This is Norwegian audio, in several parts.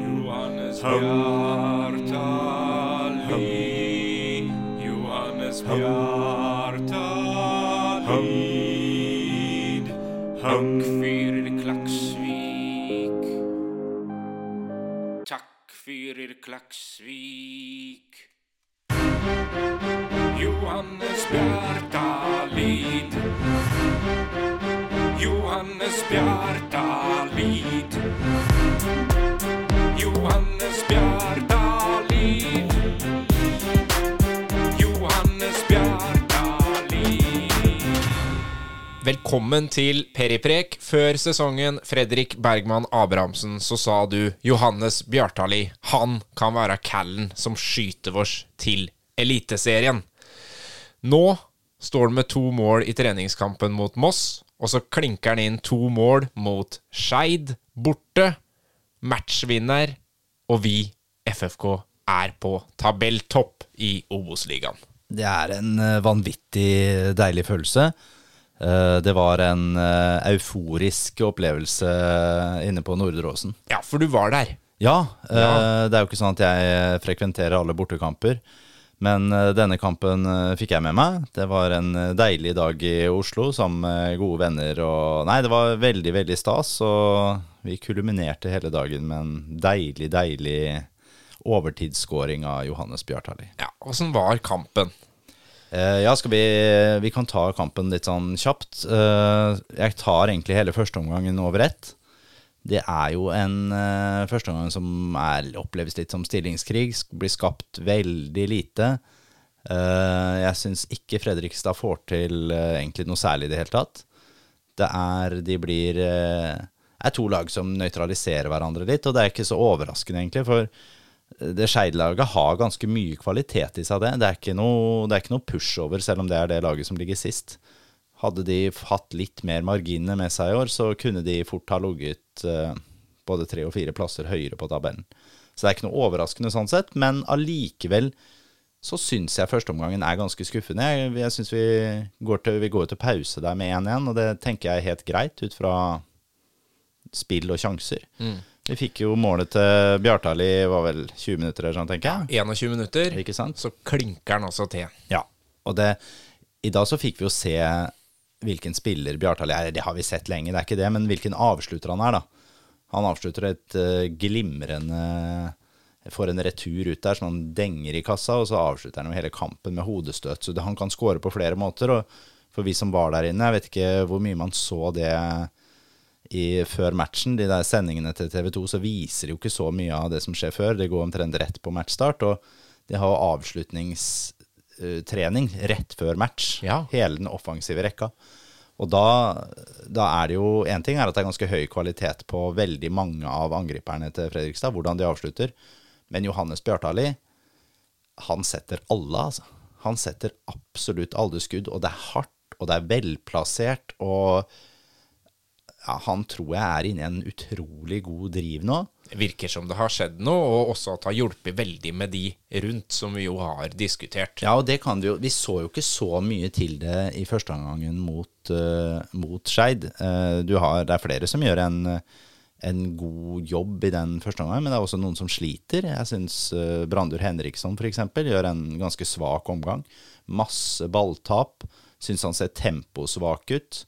Johannes Bjartali Johannes Bjartalid Takk fyrir Klaksvík. Takk fyrir Klaksvík. Johannes Bjartalid Johannes Bjartalid Johannes Bjartalid Johannes Bjartalid Velkommen til Periprek. Før sesongen Fredrik Bergman Abrahamsen så sa du Johannes Bjartali, han kan være callen som skyter oss til Eliteserien. Nå står han med to mål i treningskampen mot Moss, og så klinker han inn to mål mot Skeid borte. Matchvinner, og vi, FFK, er på tabelltopp i Obos-ligaen. Det er en eh, vanvittig deilig følelse. Eh, Det var en eh, euforisk opplevelse inne på Nordre Åsen. Ja, for du var der. Ja, eh, Ja. det er jo ikke sånn at jeg frekventerer alle bortekamper. Men eh, denne kampen eh, fikk jeg med meg. Det var en eh, deilig dag i Oslo sammen med gode venner. Og nei, det var veldig, veldig stas. Og vi kulminerte hele dagen med en deilig, deilig overtidsskåring av Johannes Bjartali. Ja, Åssen var kampen? Eh, ja, skal vi Vi kan ta kampen litt sånn kjapt. Eh, jeg tar egentlig hele førsteomgangen over ett. Det er jo en uh, førsteomgang som er, oppleves litt som stillingskrig. Blir skapt veldig lite. Uh, jeg syns ikke Fredrikstad får til uh, egentlig noe særlig i det hele tatt. Det er De blir eh, er to lag som nøytraliserer hverandre litt, og det er ikke så overraskende, egentlig. For det Skeid-laget har ganske mye kvalitet i seg, det. Det er, ikke noe, det er ikke noe pushover, selv om det er det laget som ligger sist. Hadde de hatt litt mer marginer med seg i år, så kunne de fort ha ligget eh, både tre og fire plasser høyere på tabellen. Så det er ikke noe overraskende sånn sett, men allikevel så syns jeg førsteomgangen er ganske skuffende. Jeg, jeg syns vi går til, vi går til pause der med 1-1, og det tenker jeg er helt greit ut fra spill og sjanser. Vi fikk jo målet til Bjartali, var vel 20 minutter eller sånn, tenker jeg. 21 minutter, Ikke sant? så klinker han også til. Ja, og det, i dag så fikk vi jo se hvilken spiller Bjartali er. Det har vi sett lenge, det er ikke det, men hvilken avslutter han er, da. Han avslutter et uh, glimrende Får en retur ut der som han denger i kassa, og så avslutter han hele kampen med hodestøt. Så det, han kan score på flere måter. Og for vi som var der inne, jeg vet ikke hvor mye man så det i, før matchen. De der sendingene til TV 2, så viser jo ikke så mye av det som skjer før. Det går omtrent rett på matchstart. Og de har jo avslutningstrening rett før match. Ja. Hele den offensive rekka. Og da, da er det jo Én ting er at det er ganske høy kvalitet på veldig mange av angriperne til Fredrikstad, hvordan de avslutter. Men Johannes Bjartali, han setter alle, altså. Han setter absolutt alle skudd, og det er hardt, og det er velplassert, og ja, han tror jeg er inne i en utrolig god driv nå. Virker som det har skjedd noe, og også at det har hjulpet veldig med de rundt, som vi jo har diskutert. Ja, og det kan vi jo Vi så jo ikke så mye til det i første omgang mot, uh, mot Skeid. Uh, det er flere som gjør en, en god jobb i den første omgang, men det er også noen som sliter. Jeg syns uh, Brandur Henriksson f.eks. gjør en ganske svak omgang. Masse balltap. Syns han ser temposvak ut.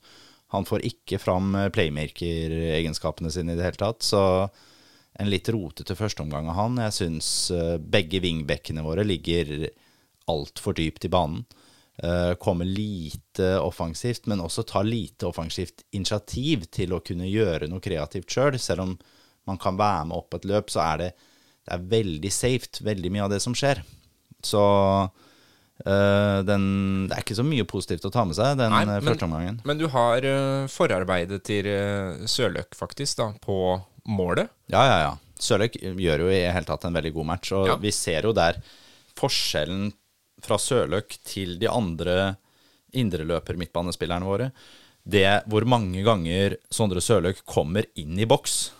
Han får ikke fram playmaker-egenskapene sine i det hele tatt. Så en litt rotete førsteomgang av han. Jeg syns eh, begge vingbekkene våre ligger altfor dypt i banen. Eh, Kommer lite offensivt, men også tar lite offensivt initiativ til å kunne gjøre noe kreativt sjøl. Selv. selv om man kan være med opp et løp, så er det, det er veldig safe, veldig mye av det som skjer. Så eh, den, det er ikke så mye positivt å ta med seg den Nei, men- første omgangen. Men du har forarbeidet til uh, Sørløk, faktisk, da, på målet. Ja, ja, ja. Sørløk gjør jo i hele tatt en veldig god match, og Ja. vi ser jo der forskjellen fra Sørløk til de andre indreløper midtbanespillerne våre. Det hvor mange ganger Sondre Sørløk kommer inn i boks,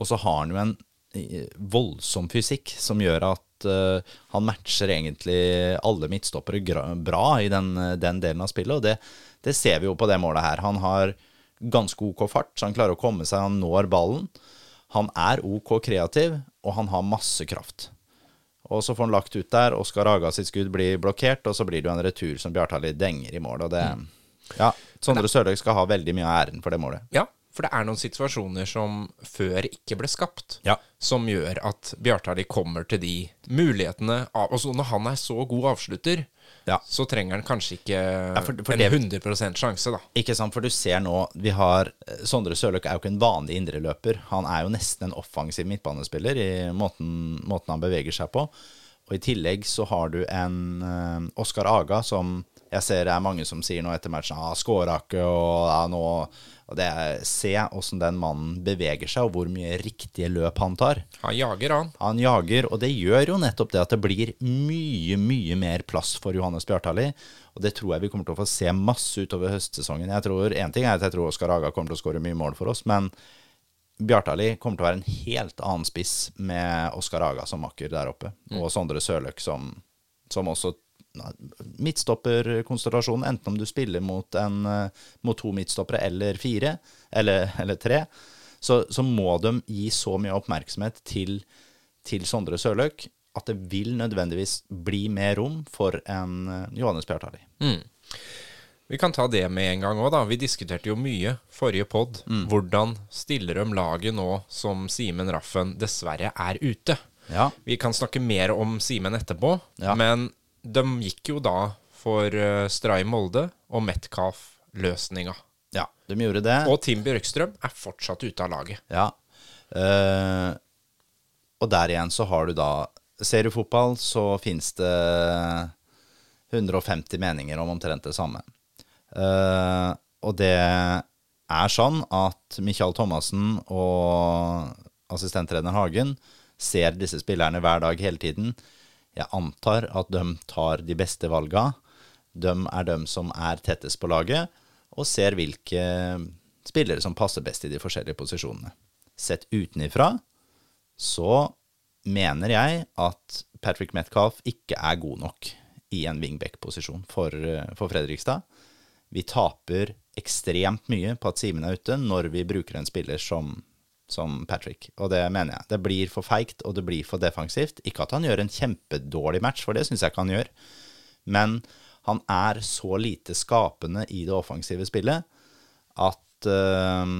og så har han jo en voldsom fysikk som gjør at uh, han matcher egentlig alle midtstoppere bra i den, den delen av spillet. Og det, det ser vi jo på det målet her. Han har ganske OK fart, så han klarer å komme seg, han når ballen. Han er OK kreativ, og han har masse kraft. Og så får han lagt ut der. Oskar Aga sitt skudd blir blokkert, og så blir det jo en retur som Bjartali denger i mål. Og det Ja, Sondre Sørløk skal ha veldig mye av æren for det målet. Ja, for det er noen situasjoner som før ikke ble skapt, Ja. som gjør at Bjartali kommer til de mulighetene av Og når han er så god avslutter, Ja. så trenger han kanskje ikke for- for en det- 100 sjanse, da. Ikke sant, for du ser nå Vi har eh, Sondre Sørløk er jo ikke en vanlig indreløper. Han er jo nesten en offensiv midtbanespiller i måten, måten han beveger seg på. Og i tillegg så har du en uh, Oskar Aga som jeg ser det er mange som sier nå etter matchen ah, skåra ikke, og ja, nå og det er, Se åssen den mannen beveger seg, og hvor mye riktige løp han tar. Han jager, han. Han jager, og det gjør jo nettopp det at det blir mye, mye mer plass for Johannes Bjartali. Og det tror jeg vi kommer til å få se masse utover høstsesongen. Jeg tror, En ting er at jeg tror Oskar Haga kommer til å skåre mye mål for oss, men Bjartali kommer til å være en helt annen spiss med Oskar Haga som makker der oppe, og Sondre Sørløk som, som også ja, midtstopperkonstellasjon, enten om du spiller mot, en, eh, mot to midtstoppere eller fire, eller, eller tre, så, så må de gi så mye oppmerksomhet til, til Sondre Sørløk at det vil nødvendigvis bli mer rom for en eh, Johannes Bjartali. Vi kan ta det med en gang òg, da. Vi diskuterte jo mye forrige pod. Mm. Hvordan stiller de laget nå som Simen Raffen dessverre er ute? Ja. Vi kan snakke mer om Simen etterpå, Ja. men de gikk jo da for uh, Stray Molde og Metcalf-løsninga. ja, de gjorde det. Og Tim Bjørkstrøm er fortsatt ute av laget. Ja. uh, og der igjen så har du da Seriefotball, så finnes det 150 meninger om omtrent det samme. Uh, og det er sånn at Michael Thomassen og assistenttrener Hagen ser disse spillerne hver dag hele tiden. Jeg antar at de tar de beste valga. De er de som er tettest på laget, og ser hvilke spillere som passer best i de forskjellige posisjonene. Sett utenifra så mener jeg at Patrick Metcalf ikke er god nok i en wingback-posisjon for, for Fredrikstad. Vi taper ekstremt mye på at Simen er ute når vi bruker en spiller som, som Patrick. Og det mener jeg. Det blir for feigt, og det blir for defensivt. Ikke at han gjør en kjempedårlig match, for det syns jeg ikke han gjør. Men han er så lite skapende i det offensive spillet at uh,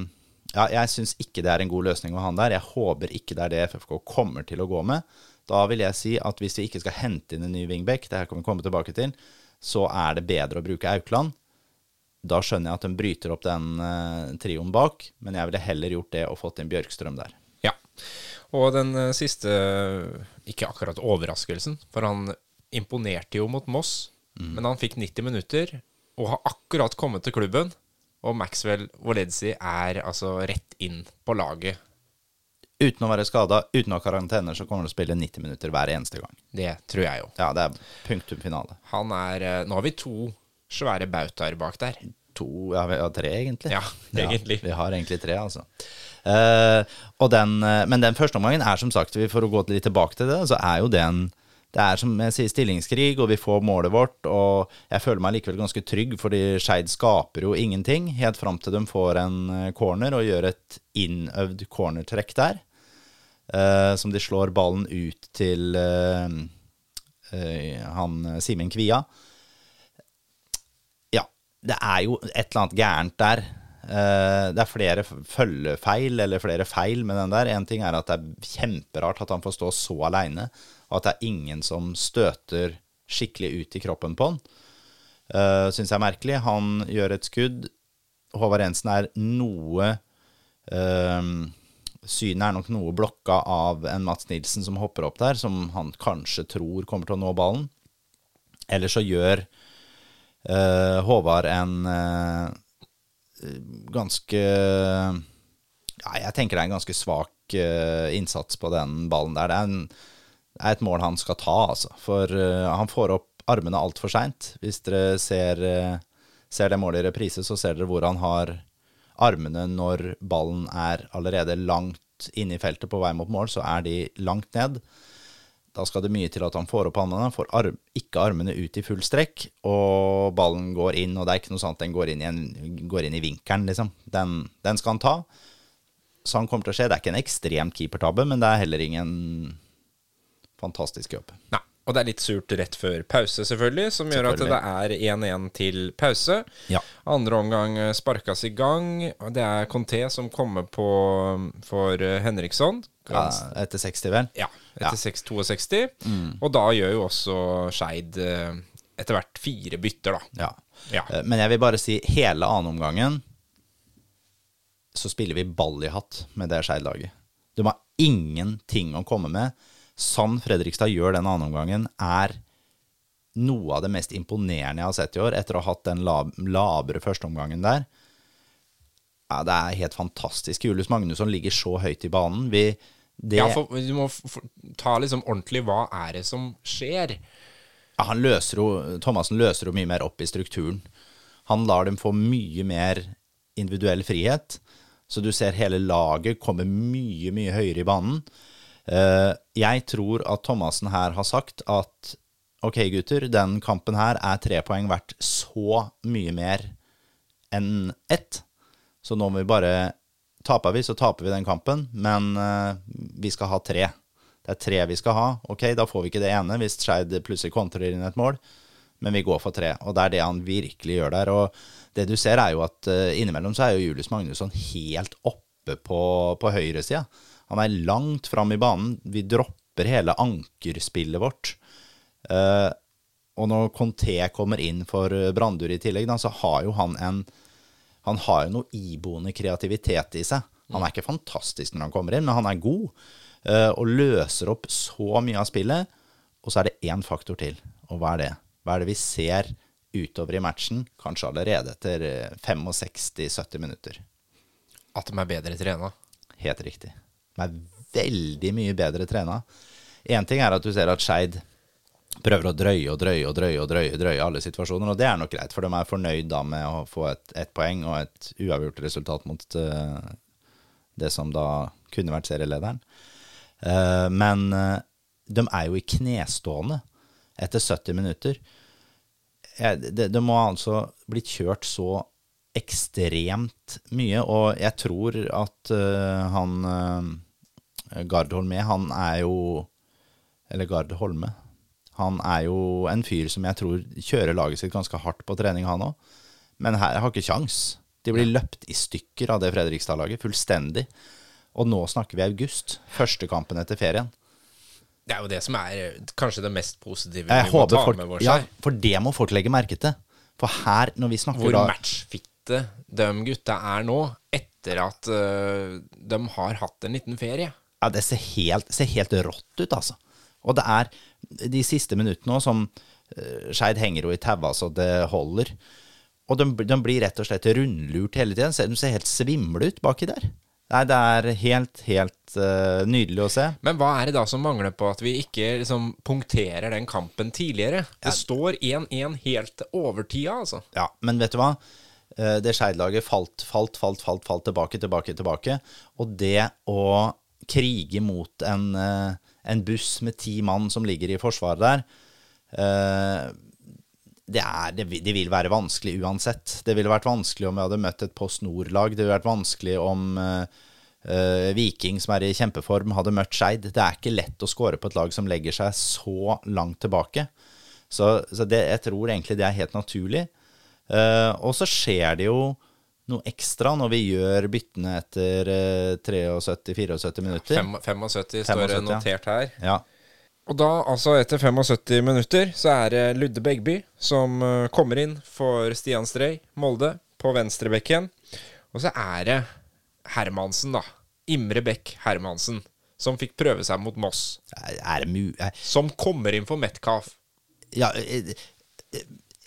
ja, jeg syns ikke det er en god løsning å ha han der. Jeg håper ikke det er det FFK kommer til å gå med. Da vil jeg si at hvis vi ikke skal hente inn en ny wingback, det her kan vi komme tilbake til, så er det bedre å bruke Aukland. Da skjønner jeg at de bryter opp den uh, trioen bak, men jeg ville heller gjort det og fått inn Bjørkstrøm der. Ja. Og den eh, siste Ikke akkurat overraskelsen, for han imponerte jo mot Moss. Men han fikk 90 minutter og har akkurat kommet til klubben. Og Maxwell Woledzi er altså rett inn på laget. Uten å være skada, uten å ha karantene, så kommer han til å spille 90 minutter hver eneste gang. Det tror jeg jo. Ja, det er punktum finale. Han er eh, Nå har vi to svære bautaer bak der. To, ja, vi har tre egentlig. Ja, egentlig. vi har egentlig tre, altså. Uh, og den, uh, men den første omgangen er som sagt, for å gå litt tilbake til det, så er jo den Det er som jeg sier, stillingskrig, og vi får målet vårt, og jeg føler meg likevel ganske trygg, fordi Skeid skaper jo ingenting, helt fram til de får en eh, corner og gjør et innøvd cornertrekk der, Uh, som de slår ballen ut til han Simen Kvia ja, det er jo et eller annet gærent der. Eh, det er flere følgefeil, eller flere feil med den der. En ting er at det er kjemperart at han får stå så aleine, og at det er ingen som støter skikkelig ut i kroppen på han. Uh, Syns jeg er merkelig. Han gjør et skudd. Håvard Jensen er noe uh, Synet er nok noe blokka av en Mats Nilsen som hopper opp der, som han kanskje tror kommer til å nå ballen. Eller så gjør eh, Håvard en eh, ganske Ja, jeg tenker det er en ganske svak eh, innsats på den ballen der. Det er, en, er et mål han skal ta, altså. For han får opp armene altfor seint. Hvis dere ser, ser det målet i reprise, så ser dere hvor han har armene når ballen er allerede langt inne inn i feltet på vei mot mål, så er de langt ned. Da skal det mye til at han får opp armene, får arm, ikke armene ut i full strekk, og ballen går inn, og det er ikke noe sånt, den går inn i, en, går inn i vinkelen, liksom. Den, den skal han ta. Så han kommer til å skje. Det er ikke en ekstremt keepertabbe, men det er heller ingen fantastisk jobb. Nei. Og det er litt surt rett før pause, selvfølgelig, som gjør at det er 1-1 til pause. Ja. Andre omgang eh, sparkes i gang. Det er Conté som kommer på for eh, Henriksson. Ja, etter 60, vel? Ja, etter 6-62. Og da gjør jo også Skeid eh, etter hvert fire bytter, da. Ja. Ja. Men jeg vil bare si hele annenomgangen så spiller vi ball i hatt med det Skeid-laget. De har ingenting å komme med. Sann Fredrikstad gjør den annenomgangen, er noe av det mest imponerende jeg har sett i år, etter å ha hatt den lab labre førsteomgangen der. Ja, det er helt fantastisk. Julius Magnusson ligger så høyt i banen. Vi, det, Ja, for du må f f ta liksom ordentlig hva er det som skjer. Ja, han løser jo, Thomassen løser jo mye mer opp i strukturen. Han lar dem få mye mer individuell frihet. Så du ser hele laget komme mye, mye høyere i banen. Eh, jeg tror at Thomassen her har sagt at ok, gutter, den kampen her er tre poeng verdt så mye mer enn ett. Så nå må vi bare Taper vi, så taper vi den kampen, men eh, vi skal ha tre. Det er tre vi skal ha. Ok, da får vi ikke det ene hvis Skeid plutselig kontrer inn et mål, men vi går for tre. Og det er det han virkelig gjør der. Og det du ser, er jo at eh, innimellom så er jo Julius Magnusson helt oppe på, på høyresida. Han er langt fram i banen. Vi dropper hele ankerspillet vårt. Eh, og når Conté kommer inn for eh, Brandur i tillegg, da, så har jo han en Han har jo noe iboende kreativitet i seg. Han er ikke fantastisk når han kommer inn, men han er god. eh, og løser opp så mye av spillet. Og så er det én faktor til. Og hva er det? Hva er det vi ser utover i matchen, kanskje allerede etter eh, 65-70 minutter? At de er bedre trena. Helt riktig. De er veldig mye bedre trena. Én ting er at du ser at Skeid prøver å drøye og drøye og drøye og drøye, drøye alle situasjoner, og det er nok greit, for de er fornøyd da med å få et, poeng og et uavgjort resultat mot uh, det som da kunne vært serielederen. Uh, men uh, de er jo i knestående etter 70 minutter. Jeg, det, det må altså blitt kjørt så ekstremt mye, og jeg tror at han Gard Holme, han er jo Eller Gard Holme. Han er jo en fyr som jeg tror kjører laget sitt ganske hardt på trening, han òg. Men her har ikke kjangs. De blir løpt i stykker av det Fredrikstad-laget, fullstendig. Og nå snakker vi august. Første kampen etter ferien. Det er jo det som er eh, kanskje det mest positive Jeg vi må ta folk, med oss ja, for det må folk legge merke til. For her, når vi snakker Hvor da matchfitte de gutta er nå, etter at uh, de har hatt en liten ferie. Ja, det ser helt, ser helt rått ut, altså. Og det er de siste minuttene òg som uh, Skeid henger jo i taua så det holder. Og de, de blir rett og slett rundlurt hele tiden. De ser helt svimle ut baki der. Nei, det er helt, helt uh, nydelig å se. Men hva er det da som mangler på at vi ikke liksom punkterer den kampen tidligere? Det står 1-1 helt til overtida, altså. Ja, men vet du hva? Eh, Det Skeid-laget falt, falt, falt, falt, falt tilbake, tilbake, tilbake. Og det å krige mot en, eh, en buss med ti mann som ligger i forsvaret der, eh, det, er, det, vil- være vanskelig uansett. Det ville vært vanskelig om vi hadde møtt et Post Nord-lag. Det ville vært vanskelig om eh, Viking, som er i kjempeform, hadde møtt Skeid. Det er ikke lett å score på et lag som legger seg så langt tilbake. Så, så det, jeg tror egentlig det er helt naturlig. Og så skjer det jo noe ekstra når vi gjør byttene etter eh, 73-74 minutter. Ja, 75 står det 75, notert her. Ja. Og da, altså etter 75 minutter, så er det Ludde Begby som øh, kommer inn for Stian Strøy, Molde, på venstrebekken. Og så er det Hermansen, da. Imre Bekk Hermansen. Som fikk prøve seg mot Moss. Er er det mu... er- Som kommer inn for Metcalf. Ja, eh, eh,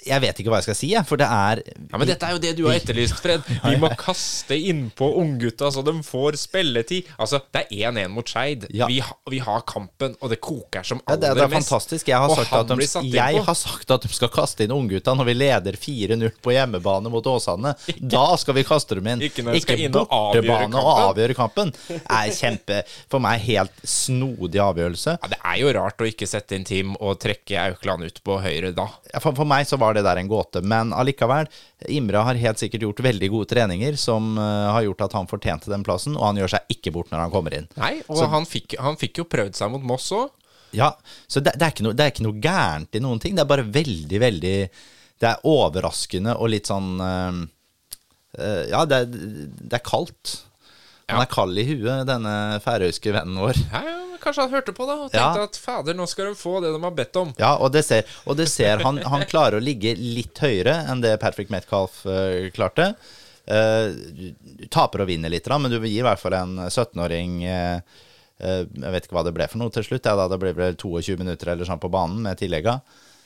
Jeg vet ikke hva jeg skal si, jeg, for det er Ja, Men dette er jo det du har etterlyst, Fred. Vi må kaste innpå unggutta så de får spilletid. Altså, det er 1-1 mot Skeid. Ja. Vi, vi har kampen, og det koker som Ja, aller det, det er mest. fantastisk. Jeg har, sagt at de, jeg har sagt at de skal kaste inn unggutta når vi leder 4-0 på hjemmebane mot Åsane. Da skal vi kaste dem inn. Ikke ikke og bortebane og avgjøre kampen. Er kjempe For meg helt snodig avgjørelse. Ja, Det er jo rart å ikke sette inn Tim og trekke Aukland ut på høyre da. Ja, For, for meg så var det der en gåte, men allikevel. Imre har helt sikkert gjort veldig gode treninger som eh, har gjort at han fortjente den plassen, og han gjør seg ikke bort når han kommer inn. Nei, og han, fikk, han fikk jo prøvd seg mot Moss òg. Ja, så det, det, er ikke noe, det er ikke noe gærent i noen ting. Det er bare veldig, veldig Det er overraskende og litt sånn øh, Ja, det, det er kaldt. Han er kald i huet, denne færøyske vennen vår. Ja, ja, kanskje han hørte på da og tenkte Ja. at fader, nå skal de få det de har bedt om. Ja, og det ser, og det ser han, han klarer å ligge litt høyere enn det Patrick Metcalf uh, klarte. Du taper og vinner litt, da, men du gir i hvert fall en 17-åring uh, eh, Jeg vet ikke hva det ble for noe til slutt. Ja, da, det ble vel 22 minutter eller sånn på banen med tillegga.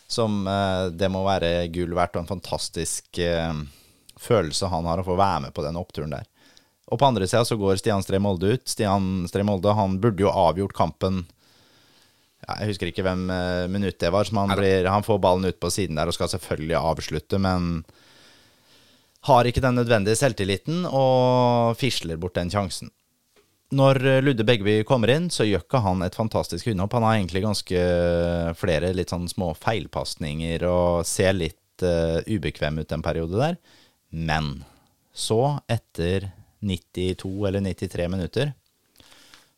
Som Det må være gull verdt og en fantastisk følelse han har å få være med på den oppturen der. Og på andre sida så går Stian Stree Molde ut. Stian Stree Molde han burde jo avgjort kampen ja, Jeg husker ikke hvem uh, minutt det var. Han, blir, han får ballen ut på siden der og skal selvfølgelig avslutte, men har ikke den nødvendige selvtilliten og fisler bort den sjansen. Når eh, Ludde Begby kommer inn, så gjør ikke han et fantastisk unnahopp. Han har egentlig ganske eh, flere litt sånn små feilpasninger og ser litt uh, ubekvem ut en periode der. Men så, etter 92 eller 93 minutter,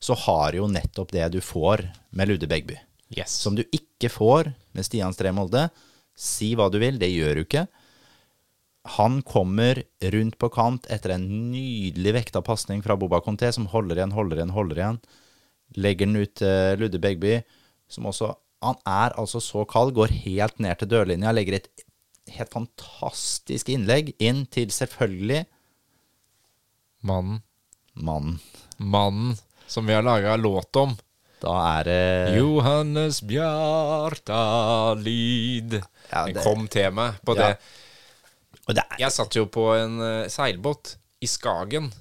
så har jo nettopp det du får med Ludde Begby Yes. som du ikke får med Stian Stree Molde. Si hva du vil, det gjør du ikke. Han kommer rundt på kant etter en nydelig vekta pasning fra Boba Conté, som holder igjen, holder igjen, holder igjen. Legger den ut til Ludde Begby, som også Han er altså så kald, går helt ned til dørlinja, legger et helt fantastisk innlegg inn til selvfølgelig Mannen. mannen. Mannen som vi har laga låt om. Da er det Johannes Bjartalid. Ja, det- kom til meg på Ja. det. det er, Jeg satt jo på en eh, seilbåt i Skagen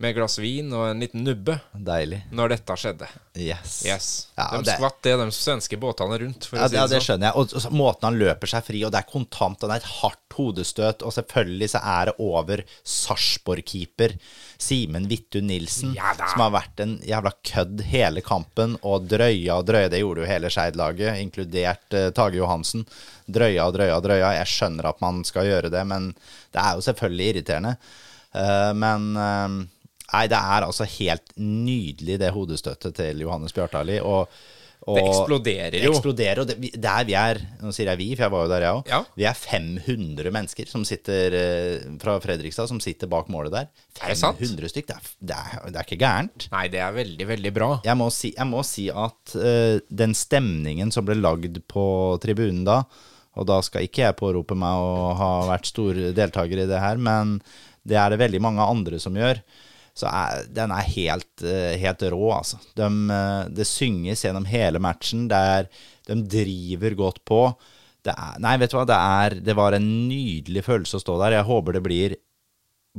med glass vin og en liten nubbe deilig. når dette skjedde. Yes. Yes. Ja, de det- skvatt det, de svenske båtene rundt, Ja, si det, ja, det sånn. skjønner jeg. Og, og måten han løper seg fri, og det er kontant, og det er et hardt hodestøt, og selvfølgelig så er det over Sarpsborg-keeper Simen Vittu Nilsen, Ja som har vært en jævla kødd hele kampen, og drøya og drøya, det gjorde jo hele Skeid-laget, inkludert uh, Tage Johansen. Drøya og drøya og drøya. Jeg skjønner at man skal gjøre det, men det er jo selvfølgelig irriterende. Uh, men eh, Nei, det er altså helt nydelig, det hodestøttet til Johannes Bjartali. Og, Det eksploderer jo. eksploderer, og det, der vi er Nå sier jeg vi, for jeg var jo der, jeg òg. Ja. Vi er 500 mennesker som sitter eh, fra Fredrikstad som sitter bak målet der. Er det sant? 500 stykk. Det er, det, er, det er ikke gærent. Nei, det er veldig, veldig bra. Jeg må si, jeg må si at uh, den stemningen som ble lagd på tribunen da, og da skal ikke jeg pårope meg å ha vært stor deltaker i det her, men det er det veldig mange andre som gjør. Så er, den er helt, eh, helt rå, altså. De, eh, det synges gjennom hele matchen. Er, de driver godt på. Er, nei, vet du hva, det, er, det var en nydelig følelse å stå der. Jeg håper det blir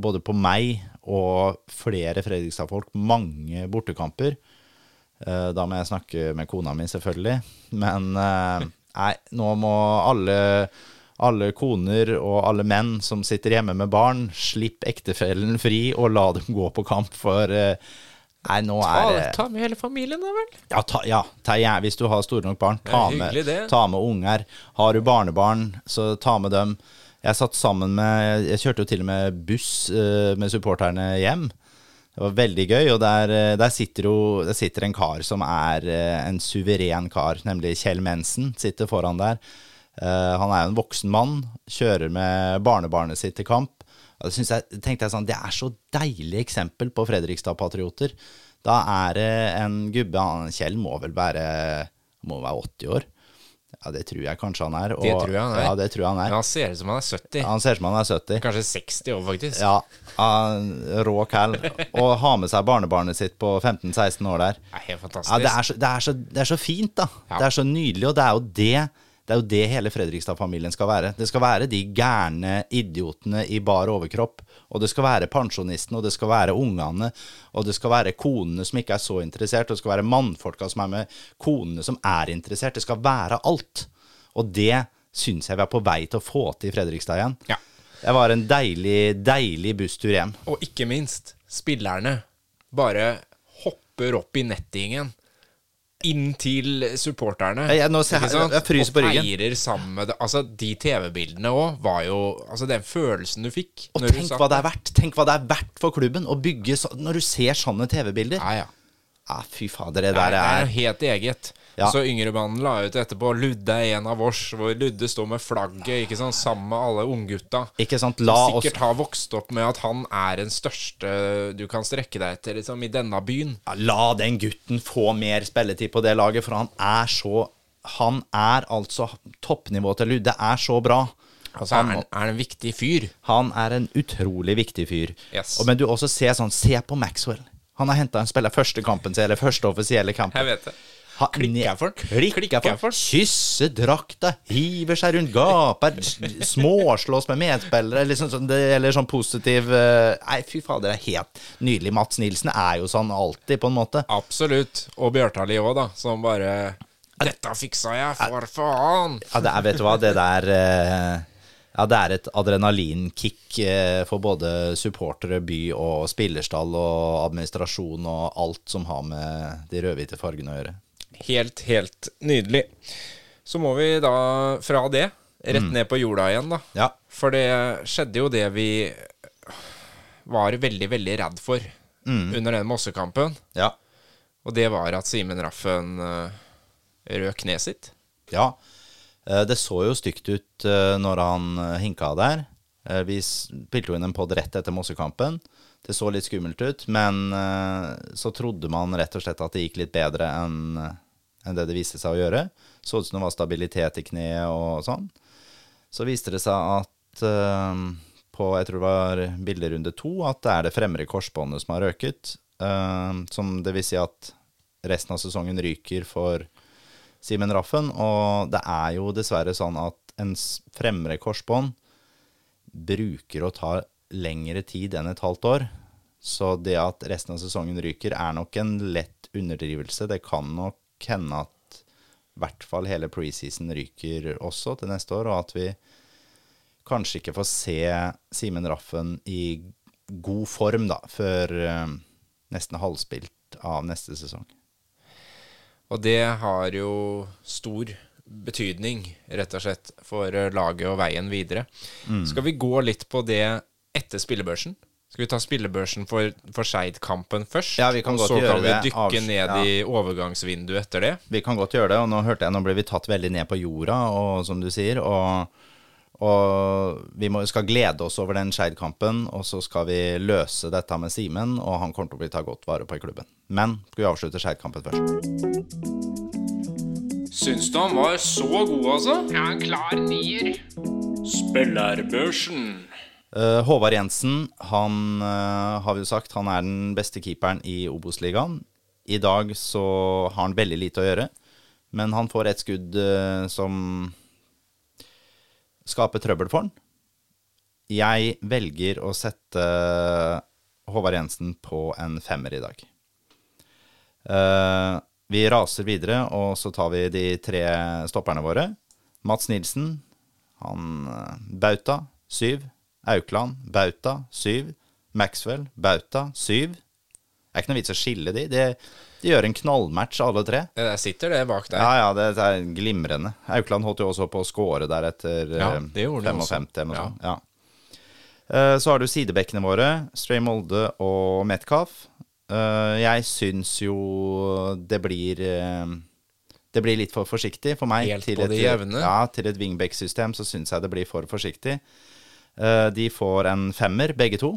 både på meg og flere Fredrikstad-folk mange bortekamper. Eh, Da må jeg snakke med kona mi, selvfølgelig. Men nei, nå må alle, alle koner og alle menn som sitter hjemme med barn, slipp ektefellen fri og la dem gå på kamp, for eh, Nei, nå Ta, er det ta med hele familien, da vel. ja, ta, ja ta, hvis du har store nok barn, ta, hyggelig, med, ta med unger. Har du barnebarn, så ta med dem. Jeg satt sammen med Jeg kjørte jo til og med buss uh, med supporterne hjem. Det var veldig gøy, og der, eh, der sitter jo der sitter en kar som er eh, en suveren kar, nemlig Kjell Mensen, sitter foran der. Eh, han er jo en voksen mann, kjører med barnebarnet sitt til kamp. Og det jeg, tenkte jeg sånn, det er så deilig eksempel på Fredrikstad-patrioter. Da er det en gubbe, han Kjell må vel være, må være 80 år. Ja, det tror jeg kanskje han er. og- Det tror jeg han er. Ja, det tror jeg han Men er. han ser ut som han er 70. Han ser ut som han er 70. Kanskje 60 år, faktisk. Ja, rå cal. Og ha med seg barnebarnet sitt på 15-16 år der. Det er helt fantastisk. Ja, det er, så, det, er så, det er så fint, da. Ja. Det er så nydelig, og det er jo det Det er jo det hele Fredrikstad-familien skal være. Det skal være de gærne idiotene i bar overkropp. Og det skal være pensjonistene, og det skal være ungene, og det skal være konene som ikke er så interessert, og det skal være mannfolka som er med konene som er interessert. Det skal være alt. Og det syns jeg vi er på vei til å få til i Fredrikstad igjen. Ja. Det var en deilig, deilig busstur hjem. Og ikke minst, spillerne bare hopper opp i nettingen. Inn til supporterne. Jeg- jeg- ser jeg- jeg fryser på ryggen. Og feirer sammen med det. Altså, de TV-bildene òg var jo Altså, den følelsen du fikk Og tenk hva det er verdt Tenk hva det er verdt for klubben å bygge så, Når du ser sånne TV-bilder. Ja, ja. Ah, fy fader, det der er, det er helt eget. Ja. Så Yngrebanen la ut etterpå 'Ludde er en av oss', hvor Ludde står med flagget ikke sant, sammen med alle unggutta. Som oss sikkert har vokst opp med at han er den største du kan strekke deg etter liksom, i denne byen. ja, La den gutten få mer spilletid på det laget, for han er så Han er altså Toppnivået til Ludde er så bra. Altså, er han er han en viktig fyr. Han er en utrolig viktig fyr. Yes. Og, men du også ser sånn Se på Maxwell. Han har henta en spiller første kampen sin, eller første offisielle kampen. Jeg vet det. Klikker for den. Klikker Klikker for den. Kysser drakta, hiver seg rundt, gaper, Småslås småslåss med medspillere. Liksom sånn, det, eller sånn positiv eh, Nei, fy fader, det er helt nydelig. Mats Nilsen er jo sånn alltid, på en måte. Absolutt. Og Bjørtali òg, da, som bare 'Dette fiksa jeg, for faen!' Ja, det er, vet du hva, det der eh, Ja, det er et adrenalinkick eh, for både supportere, by og spillerstall og administrasjon og alt som har med de rødhvite fargene å gjøre. Helt, helt nydelig. Så må vi da fra det rett ned på jorda igjen, da. Ja. For det skjedde jo det vi var veldig, veldig redd for under den Mossekampen. Ja. Og det var at Simen Raffen uh, røk kneet sitt. Ja, eh, det så jo stygt ut eh, når han eh, hinka der. Eh, Vi spilte jo inn en podd rett etter Mossekampen. Det så litt skummelt ut, men eh, så trodde man rett og slett at det gikk litt bedre enn enn det det viste seg å gjøre. Så ut som det var stabilitet i kneet og sånn. Så viste det seg at eh, på jeg tror det var bilderunde to, at det er det fremre korsbåndet som har røket. eh, som det vil si at resten av sesongen ryker for Simen Raffen. Og det er jo dessverre sånn at en fremre korsbånd bruker å ta lengre tid enn et halvt år. Så det at resten av sesongen ryker, er nok en lett underdrivelse. Det kan nok hende at i hvert fall hele preseason ryker også til neste år, og at vi kanskje ikke får se Simen Raffen i god form da, før eh, nesten halvspilt av neste sesong. Og det har jo stor betydning, rett og slett, for eh, laget og veien videre. Skal vi gå litt på det etter spillebørsen? Skal vi ta spillebørsen for, for Skeid-kampen først? Ja, vi kan godt og det. så kan vi dykke Avs- ned ja. i overgangsvinduet etter det. Vi kan godt gjøre det, og nå hørte jeg, nå ble vi tatt veldig ned på jorda, og, som du sier, og, og vi må, skal glede oss over den Skeid-kampen, og så skal vi løse dette med Simen, og han kommer til å bli tatt godt vare på i klubben. Men skal vi avslutte Skeid-kampen først? Syns du han var så god, altså? Ja, en klar nier. Spillerbørsen. Eh, Håvard Jensen, han uh, har vi jo sagt, han er den beste keeperen i Obos-ligaen. I dag så har han veldig lite å gjøre, men han får et skudd uh, som skaper trøbbel for han. Jeg velger å sette Håvard Jensen på en femmer i dag. Vi raser videre, og så tar vi de tre stopperne våre. Mats Nilsen, han Bauta, syv. Aukland, Bauta, syv. Maxwell, Bauta, syv. Det er ikke noe vits å skille de. de. De gjør en knallmatch, alle tre. Det der sitter det bak der. Ja, ja, det er glimrende. Aukland holdt jo også på å score der etter Ja, eh, det 55 også. eller noe Ja. sånt. Ja. Eh, Så har du sidebekkene våre, Stray Molde og Metcalf. Eh, Jeg syns jo det blir eh, Det blir litt for forsiktig for meg. Helt til på et, det jevne. Ja, til et wingback-system så syns jeg det blir for forsiktig. Eh, De får en femmer, begge to.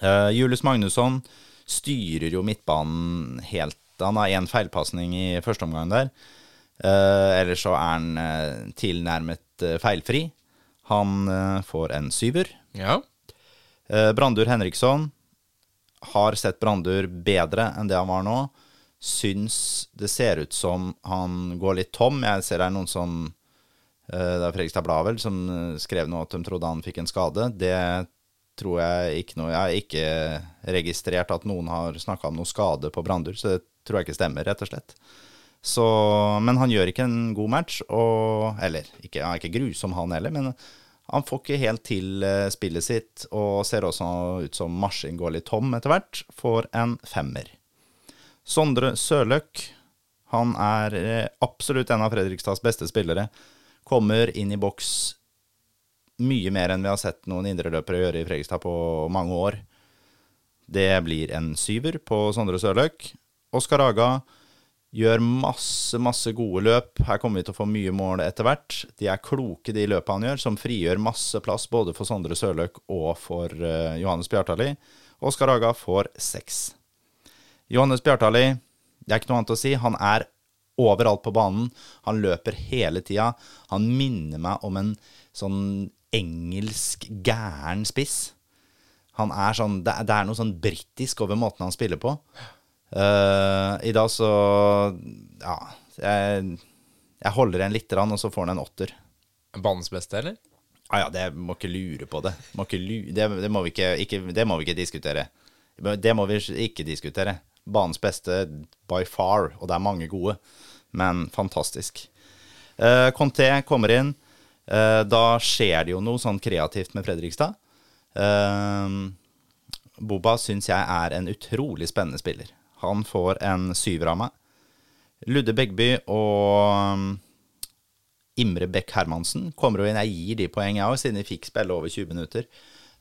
Eh, Julius Magnusson styrer jo midtbanen helt Han har én feilpasning i første omgang der. Uh, ellers så er han eh, tilnærmet eh, feilfri. Han eh, får en syver. Ja. Brandur Henriksson har sett Brandur bedre enn det han var nå. syns det ser ut som han går litt tom. Jeg ser det er noen som eh, Det er Fredrikstad Blad vel som eh, skrev noe at de trodde han fikk en skade. Det tror jeg ikke noe Jeg har ikke registrert at noen har snakka om noe skade på Brandur, så det tror jeg ikke stemmer, rett og slett. Så, men han gjør ikke en god match, og Eller, ikke, han er ikke grusom, han heller, men han får ikke helt til eh, spillet sitt, og ser også ut som marsjen går litt tom etter hvert. Får en femmer. Sondre Sørløk, han er eh, absolutt en av Fredrikstads beste spillere. Kommer inn i boks mye mer enn vi har sett noen indreløpere gjøre i Fredrikstad på mange år. Det blir en syver på Sondre Sørløk. Oskar Aga gjør masse, masse gode løp. Her kommer vi til å få mye mål etter hvert. De er kloke, de løpene han gjør, som frigjør masse plass både for Sondre Sørløk og for uh, Johannes Bjartali. Oskar Aga får seks. Johannes Bjartali, det er ikke noe annet å si. Han er overalt på banen. Han løper hele tida. Han minner meg om en sånn engelsk gæren spiss. Han er sånn, det, det er noe sånn britisk over måten han spiller på. Uh, I dag så Ja, jeg, jeg holder en lite grann, og så får han en åtter. Banens beste, eller? Ah, ja, det må ikke lure på det. Må ikke lure, det, det, må vi ikke, ikke, det må vi ikke diskutere. Det må vi ikke diskutere. Banens beste by far, og det er mange gode, men fantastisk. Uh, Conté kommer inn. Uh, da skjer det jo noe sånn kreativt med Fredrikstad. Uh, Boba syns jeg er en utrolig spennende spiller. Han får en syver av meg. Ludde Begby og Imre Bekk Hermansen kommer jo inn. Jeg gir de poeng, jeg òg, siden de fikk spille over 20 minutter.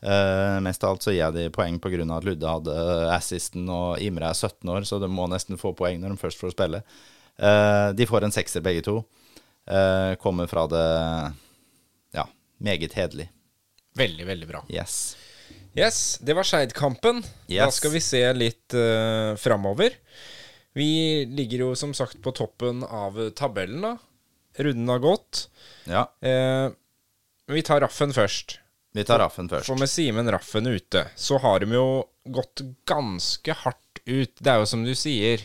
Uh, mest av alt så gir jeg de poeng pga. at Ludde hadde assisten, og Imre er 17 år, så de må nesten få poeng når de først får spille. Uh, de får en sekser, begge to. Uh, kommer fra det ja, meget hederlig. Veldig, veldig bra. Yes. Yes, det var Skeid-kampen. Da skal vi se litt uh, framover. Vi ligger jo som sagt på toppen av tabellen, da. Runden har gått. Ja, Uh, vi tar Raffen først. Vi tar Raffen først. For med Simen Raffen ute, så har de jo gått ganske hardt ut. Det er jo som du sier,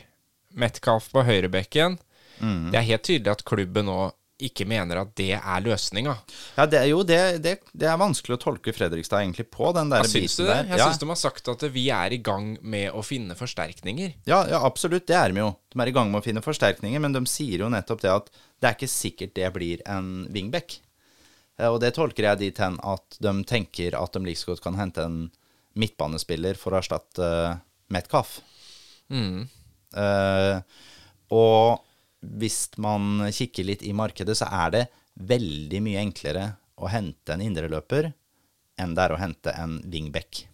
Metcalf på høyrebekken. Mm. Det er helt tydelig at klubben nå ikke mener at det er løsninga. Ja, det, jo, det, det, det er vanskelig å tolke Fredrikstad egentlig på, den der Ja, syns du biten det? der. Jeg ja. syns de har sagt at vi er i gang med å finne forsterkninger. Ja, ja, absolutt, det er de jo. De er i gang med å finne forsterkninger, men de sier jo nettopp det at det er ikke sikkert det blir en wingback. Eh, Og det tolker jeg dit hen at de tenker at de like godt kan hente en midtbanespiller for å erstatte uh, Metcalf. Uh, og hvis man kikker litt i markedet, så er det veldig mye enklere å hente en indreløper enn det er å hente en wingback.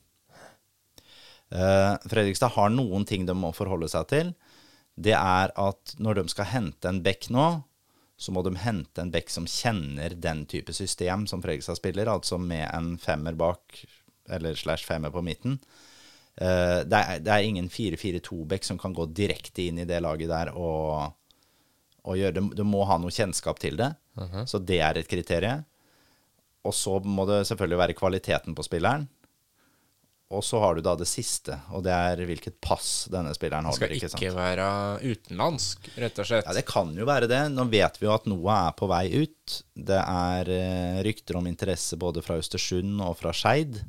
Uh, Fredrikstad har noen ting de må forholde seg til. Det er at når de skal hente en back nå, så må de hente en back som kjenner den type system som Fredrikstad spiller, altså med en femmer bak, eller slash femmer på midten. Eh, det, er, det er ingen 4-4-2-back som kan gå direkte inn i det laget der og, og gjøre det. Du må ha noe kjennskap til det, så det er et kriterium. Og så må det selvfølgelig være kvaliteten på spilleren. Og så har du da det siste, og det er hvilket pass denne spilleren holder. skal ikke, ikke være utenlandsk, rett og slett. Ja, Det kan jo være det. Nå vet vi jo at Noah er på vei ut. Det er eh, rykter om interesse både fra Østersund og fra Skeid.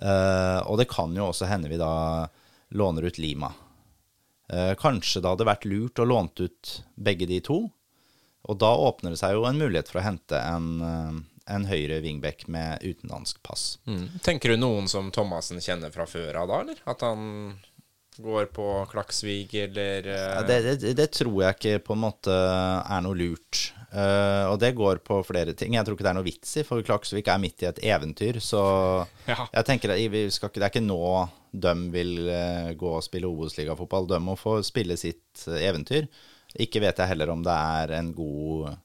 Eh, og det kan jo også hende vi da låner ut Lima. Eh, kanskje det hadde vært lurt å låne ut begge de to. Og da åpner det seg jo en mulighet for å hente en, eh, en høyre wingback med utenlandsk pass. Mm. Tenker du noen som Thomassen kjenner fra før av da, eller? At han går på Klaksvik, eller uh... Det, det, det tror jeg ikke på en måte er noe lurt. Uh, og det går på flere ting. Jeg tror ikke det er noe vits i, for Klaksvik er midt i et eventyr. Så Ja. jeg tenker at vi skal ikke, det er ikke nå de vil eh, gå og spille Obos-ligafotball. De må få spille sitt eventyr. Ikke vet jeg heller om det er en god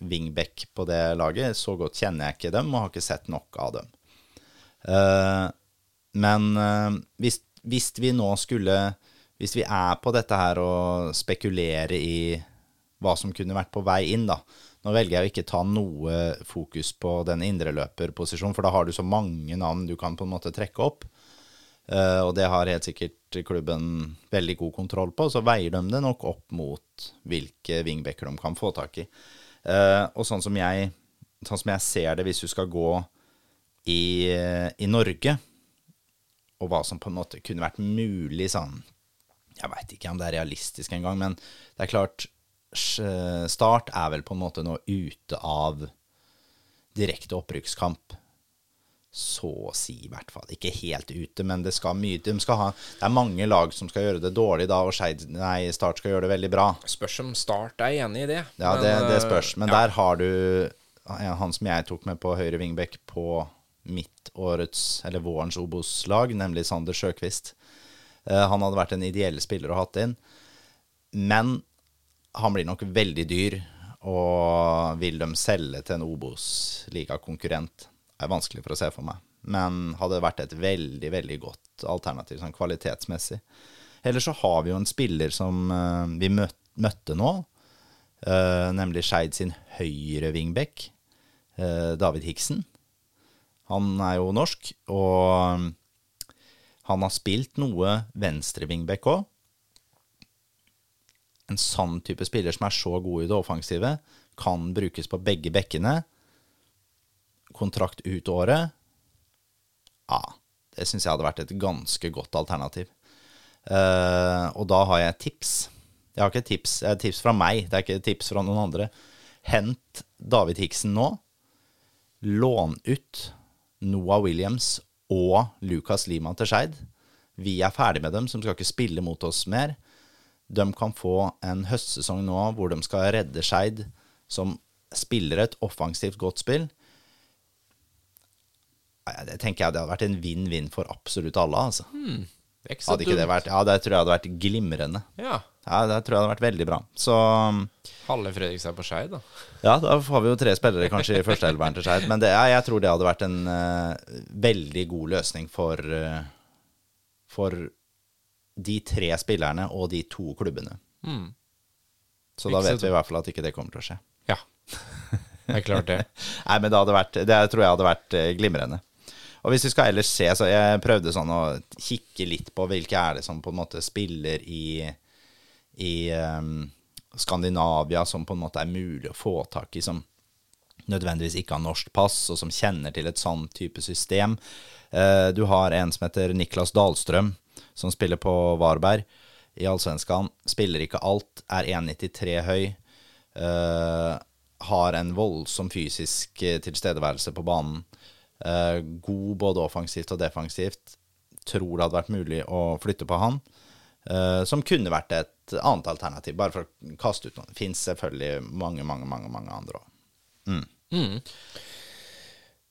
wingback på det laget. Så godt kjenner jeg ikke dem, og har ikke sett nok av dem. Eh, men eh, hvis, hvis vi nå skulle Hvis vi er på dette her og spekulere i hva som kunne vært på vei inn, da. Nå velger jeg å ikke ta noe fokus på den indreløperposisjonen, for da har du så mange navn du kan på en måte trekke opp. Uh, og det har helt sikkert klubben veldig god kontroll på. Så veier de det nok opp mot hvilke wingbacker de kan få tak i. Eh, og sånn som, jeg, sånn som jeg ser det, hvis du skal gå i, i Norge, og hva som på en måte kunne vært mulig sånn Jeg veit ikke om det er realistisk engang, men det er klart Start er vel på en måte nå ute av direkte opprykkskamp. Så å si, i hvert fall. Ikke helt ute, men det skal mye de skal ha, Det er mange lag som skal gjøre det dårlig da, og Scheid, nei, Start skal gjøre det veldig bra. Spørs om Start er enig i det. Ja, Men, det, det spørs. Men ja. der har du han som jeg tok med på høyre vingbekk på mitt årets, eller vårens Obos-lag, nemlig Sander Sjøkvist. Eh, han hadde vært en ideell spiller å hatt inn. Men han blir nok veldig dyr, og vil de selge til en Obos-ligakonkurrent? Det er vanskelig for å se for meg. Men hadde vært et veldig, veldig godt alternativ sånn kvalitetsmessig. Ellers så har vi jo en spiller som eh, vi møtte nå, eh, nemlig Skeid sin høyre wingback, eh, David Hiksen. Han er jo norsk, og han har spilt noe venstre wingback òg. En sann type spiller som er så god i det offensive, kan brukes på begge bekkene. Kontrakt ut året. Ja, det syns jeg hadde vært et ganske godt alternativ. Uh, og da har jeg tips. Jeg har ikke tips, er et tips fra meg, det er ikke tips fra noen andre. Hent David Hiksen nå. Lån ut Noah Williams og Lucas Lima til Skeid. Vi er ferdig med dem, som skal ikke spille mot oss mer. De kan få en høstsesong nå hvor de skal redde Skeid, som spiller et offensivt godt spill. Det tenker jeg det hadde vært en vinn-vinn for absolutt alle. Altså. Ikke så Hadde ikke det vært Ja, det tror jeg hadde vært glimrende. Ja. Ja, det tror jeg hadde vært veldig bra. Så Halve Fredrikstad på Skeid, da. ja, da får vi jo tre spillere kanskje i førsteelveren til Skeid. Men det, ja, jeg tror det hadde vært en uh, veldig god løsning for, uh, for de tre spillerne og de to klubbene. Så da vet vi i hvert fall at ikke det kommer til å skje. Ja. Det er klart, det. Nei, men det vært Det tror jeg hadde vært eh, glimrende. Og hvis vi skal ellers se, så jeg prøvde sånn å kikke litt på hvilke er det som på en måte spiller i, i um, Skandinavia som på en måte er mulig å få tak i, som nødvendigvis ikke har norsk pass, og som kjenner til et sånn type system. Uh, du har en som heter Niklas Dahlstrøm, som spiller på Varberg i Allsvenskan. Spiller ikke alt, er 1,93 høy. Uh, har en voldsom fysisk eh, tilstedeværelse på banen. Eh, god både offensivt og defensivt. Tror det hadde vært mulig å flytte på han. eh, som kunne vært et annet alternativ, bare for å kaste ut noen. Fins selvfølgelig mange, mange, mange, mange andre òg.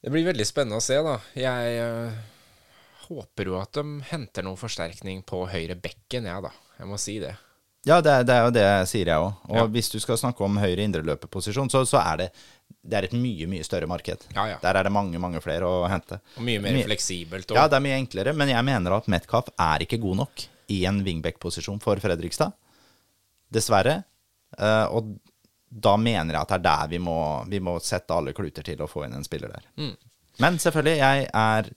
Det blir veldig spennende å se, da. Jeg øh, håper jo at de henter noen forsterkning på høyre bekken, jeg, da. Jeg må si det. Ja, det, er- det er jo det sier jeg òg. Og Ja. hvis du skal snakke om høyre indreløperposisjon, så, så er det, det er et mye, mye større marked. Ja, ja. Der er det mange, mange flere å hente. Og mye mer Mye- fleksibelt. Og, Ja, det er mye enklere, men jeg mener at Metcalf er ikke god nok i en wingback-posisjon for Fredrikstad. Dessverre. Eh, og da mener jeg at det er der vi må, vi må sette alle kluter til å få inn en spiller der. Mm. Men selvfølgelig, jeg er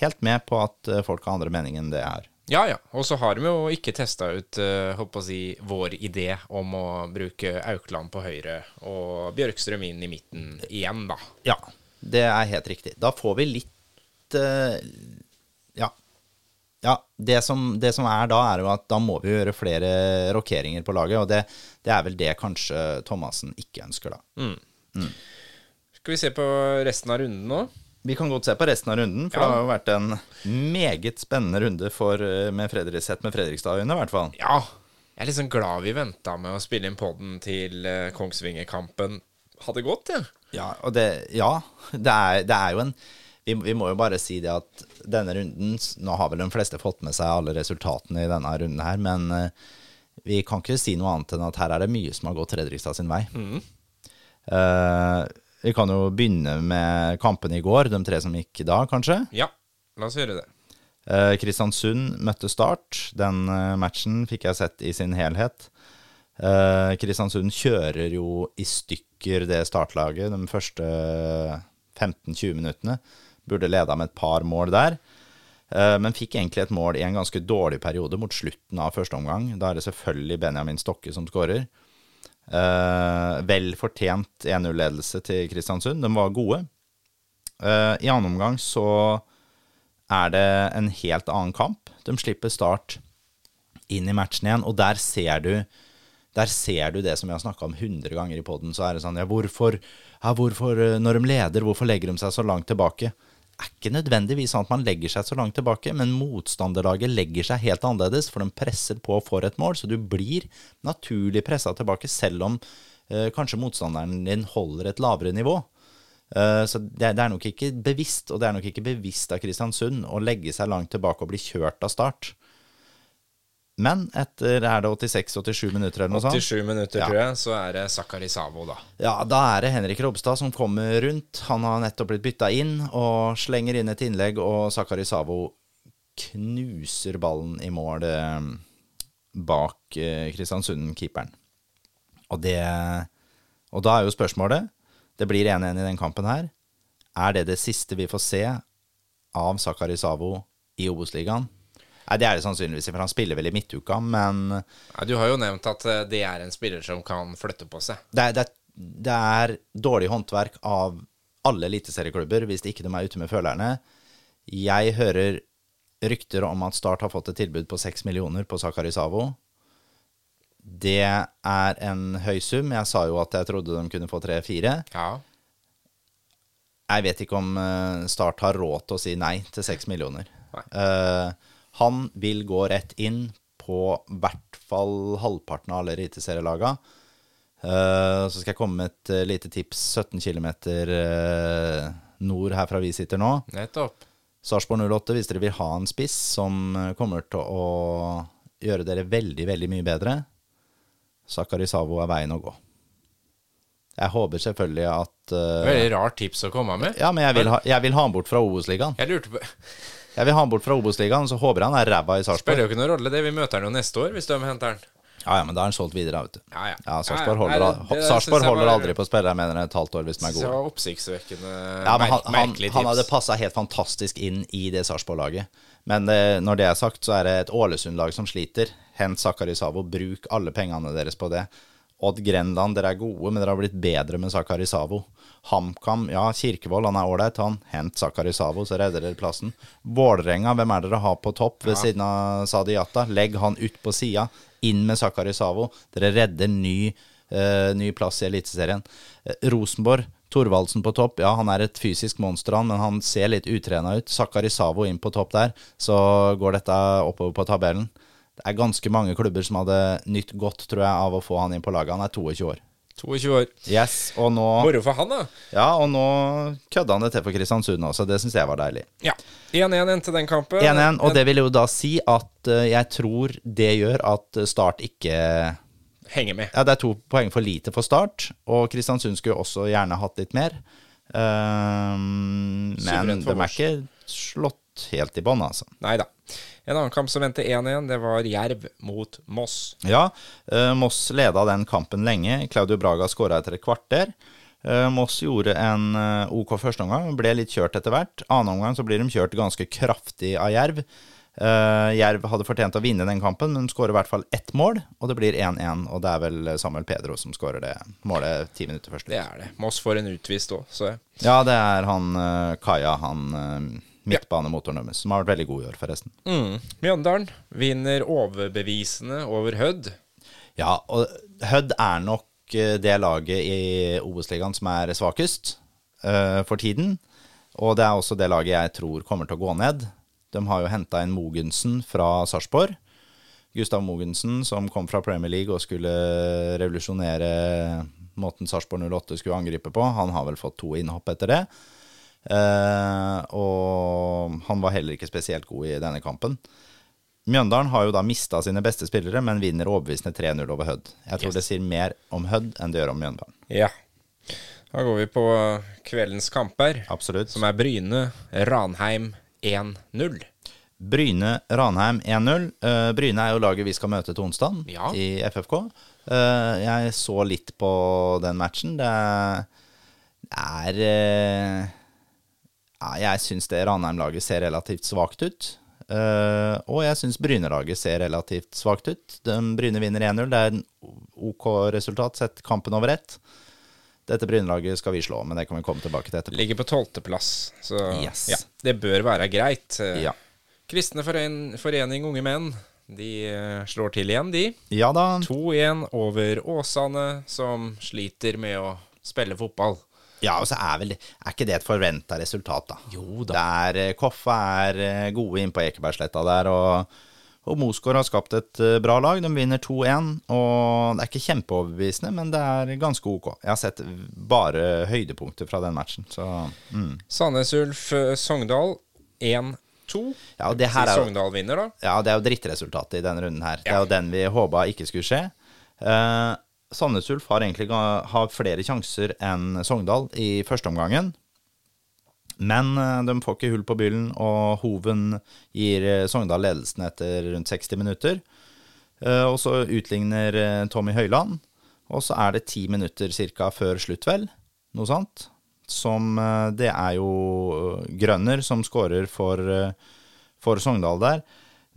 helt med på at eh, folk har andre mening enn det jeg har. Ja, ja. Og så har de jo ikke testa ut uh, håper å si, vår idé om å bruke Aukland på høyre og Bjørkstrøm inn i midten igjen, da. Ja, det er helt riktig. Da får vi litt uh, Ja. Ja, det som, det som er da, er jo at da må vi gjøre flere rokeringer på laget, og det, det er vel det kanskje Thomassen ikke ønsker, da. Skal vi se på resten av runden nå? Vi kan godt se på resten av runden, for Ja. det har jo vært en meget spennende runde for, eh, med Fredrik, sett med Fredrikstad-øyne, i hvert fall. Ja. Jeg er liksom glad vi venta med å spille inn poden til uh, Kongsvinger-kampen hadde gått, jeg. Ja, og det, ja, det, er, det er jo en vi, vi må jo bare si det at denne runden Nå har vel de fleste fått med seg alle resultatene i denne runden her, men eh, vi kan ikke si noe annet enn at her er det mye som har gått Fredrikstad sin vei. Eh, vi kan jo begynne med kampen i går, de tre som gikk da, kanskje. Ja, la oss gjøre det. Eh, Kristiansund møtte Start. Den eh, matchen fikk jeg sett i sin helhet. Eh, Kristiansund kjører jo i stykker det startlaget de første 15-20 minuttene. Burde leda med et par mål der. Eh, men fikk egentlig et mål i en ganske dårlig periode mot slutten av første omgang. Da er det selvfølgelig Benjamin Stokke som skårer. Eh, vel fortjent 1-0-ledelse til Kristiansund. De var gode. Eh, I annen omgang så er det en helt annen kamp. De slipper Start inn i matchen igjen, og der ser du der ser du det som vi har snakka om 100 ganger i poden. Så er det sånn Ja, hvorfor, ja, hvorfor eh, Når de leder, hvorfor legger de seg så langt tilbake? Er ikke nødvendigvis sånn at man legger seg så langt tilbake, men motstanderlaget legger seg helt annerledes, for de presser på for et mål, så du blir naturlig pressa tilbake, selv om eh, kanskje motstanderen din holder et lavere nivå. Eh, så det, det er nok ikke bevisst, og det er nok ikke bevisst av Kristiansund å legge seg langt tilbake og bli kjørt av start. Men etter er det 86-87 minutter eller noe sånt? 87 minutter, Ja. tror jeg, så er det Sakari Savo, da. Ja, da er det Henrik Robstad som kommer rundt. Han har nettopp blitt bytta inn og slenger inn et innlegg, og Sakari Savo knuser ballen i mål eh, bak eh, Kristiansund-keeperen. Og det Og da er jo spørsmålet Det blir 1-1 i den kampen her. Er det det siste vi får se av Sakari Savo i Obos-ligaen? Nei, det er det sannsynligvis, for han spiller vel i midtuka, men Ja, du har jo nevnt at eh, det er en spiller som kan flytte på seg. det det, det er dårlig håndverk av alle eliteserieklubber hvis ikke de er ute med følerne. Jeg hører rykter om at Start har fått et tilbud på seks millioner på Sakari Savo. Det er en høy sum. Jeg sa jo at jeg trodde de kunne få tre-fire. Ja. Jeg vet ikke om eh, Start har råd til å si nei til seks millioner. Nei. Eh, han vil gå rett inn på hvert fall halvparten av alle eliteserielaga. Eh, så skal jeg komme med et eh, lite tips 17 km nord herfra vi sitter nå. Nettopp. Sarpsborg 08, hvis dere vil ha en spiss som eh, kommer til å gjøre dere veldig, veldig mye bedre, Sakari Savo er veien å gå. Jeg håper selvfølgelig at uh, Veldig rart tips å komme med. Ja, men jeg vil ha, jeg vil ha han bort fra Obos-ligaen. Jeg lurte på Jeg vil ha han bort fra Obos-ligaen, så håper jeg han er ræva i Spiller jo ikke noen rolle, det. Vi møter han jo neste år, hvis de henter han. Ja, ja, men da er han solgt videre, vet du. Ja, ja. Ja, Sarpsborg holder, det- det spille jeg holder var- aldri på spillere mer enn et halvt år hvis de er det gode. var oppsiktsvekkende Ja, men han, han, han hadde passa helt fantastisk inn i det Sarpsborg-laget. Men eh, når det er sagt, så er det et Ålesund-lag som sliter. Hent Sakari Savo, bruk alle pengene deres på det. Odd Grenland, dere er gode, men dere har blitt bedre med Sakari Savo. HamKam, ja, Kirkevold, han er ålreit, han. Hent Sakari Savo, så redder dere plassen. Vålerenga, hvem er dere har på topp ved siden av Sadi Jatta? Legg han ut på sida. Inn med Sakari Savo. Dere redder ny, uh, ny plass i Eliteserien. Uh, Rosenborg, Thorvaldsen på topp. Ja, han er et fysisk monster, han, men han ser litt utrena ut. Sakari Savo inn på topp der, så går dette oppover på tabellen. Det er ganske mange klubber som hadde nytt godt, tror jeg, av å få han inn på laget. Han er 22 år. 22 år. Yes, og nå, Moro for han, da. ja, og nå kødda han det til for Kristiansund også. Det syns jeg var deilig. Ja. 1-1 til den kampen. 1-1, og det vil jo da si at eh, jeg tror det gjør at Start ikke Henger med. Ja, det er to poeng for lite for Start, og Kristiansund skulle også gjerne hatt litt mer. Um, men de er ikke slått helt i bånn, altså. Nei da. En annen kamp som endte 1-1, det var Jerv mot Moss. Ja, eh, Moss leda den kampen lenge. Claudio Braga skåra etter et kvarter. Eh, Moss gjorde en eh, OK førsteomgang, ble litt kjørt etter hvert. Annen omgang så blir de kjørt ganske kraftig av Jerv. Jerv hadde fortjent å vinne den kampen, men de skårer i hvert fall ett mål, og det blir 1-1. Og det er vel Samuel Pedro som skårer det målet ti minutter først. Det er det. Moss får en utvist òg, så. Ja, det er han Kaja, han midtbanemotoren deres, som har vært veldig god i år, forresten. Mm. Mjøndalen vinner overbevisende over Hødd. Ja, og Hødd er nok eh, det laget i Obos-ligaen som er svakest uh, for tiden. Og det er også det laget jeg tror kommer til å gå ned. De har jo henta inn Mogensen fra Sarpsborg. Gustav Mogensen, som kom fra Premier League og skulle revolusjonere måten Sarpsborg 08 skulle angripe på. Han har vel fått to innhopp etter det. Eh, og han var heller ikke spesielt god i denne kampen. Mjøndalen har jo da mista sine beste spillere, men vinner overbevisende 3-0 over Hødd. Jeg tror Yes. det sier mer om Hødd enn det gjør om Mjøndalen. Ja. Da går vi på kveldens kamper, Absolutt. som er Bryne Ranheim 1-0. Bryne Ranheim 1-0. Uh, Bryne er jo laget vi skal møte til onsdag Ja. i FFK. Uh, jeg så litt på den matchen. Det er eh, ja, Jeg syns det Ranheim-laget ser relativt svakt ut. Uh, og jeg syns Bryne-laget ser relativt svakt ut. De, Bryne vinner 1-0. Det er en OK resultat sett kampen over ett. Dette Bryne-laget skal vi slå, men det kan vi komme tilbake til etterpå. Ligger på tolvteplass, så Yes. ja, det bør være greit. Eh, Ja. Kristne foren forening Unge Menn, de eh, slår til igjen, de. Ja da. 2-1 over Åsane, som sliter med å spille fotball. Ja, og så er vel Er ikke det et forventa resultat, da? Jo da. Det er, eh, Koffa er eh, gode inn på Ekebergsletta der, og, og Mosgård har skapt et eh, bra lag. De vinner 2-1, og det er ikke kjempeoverbevisende, men det er ganske ok. Jeg har sett bare høydepunkter fra den matchen, så mm. Sandnes Ulf Sogndal 1-2. Ja, det her er Sogndal vinner, da. Ja, det er jo drittresultatet i denne runden her. Det er jo den vi håpa ikke skulle skje. Eh, Sandnes Ulf har egentlig har flere sjanser enn Sogndal i første omgangen. Men eh, de får ikke hull på byllen, og Hoven gir eh, Sogndal ledelsen etter rundt 60 minutter. Eh, og så utligner Tommy Høyland, og så er det ti minutter ca. før slutt, vel. Noe sånt. Som Det er jo Grønner som skårer for, for Sogndal der.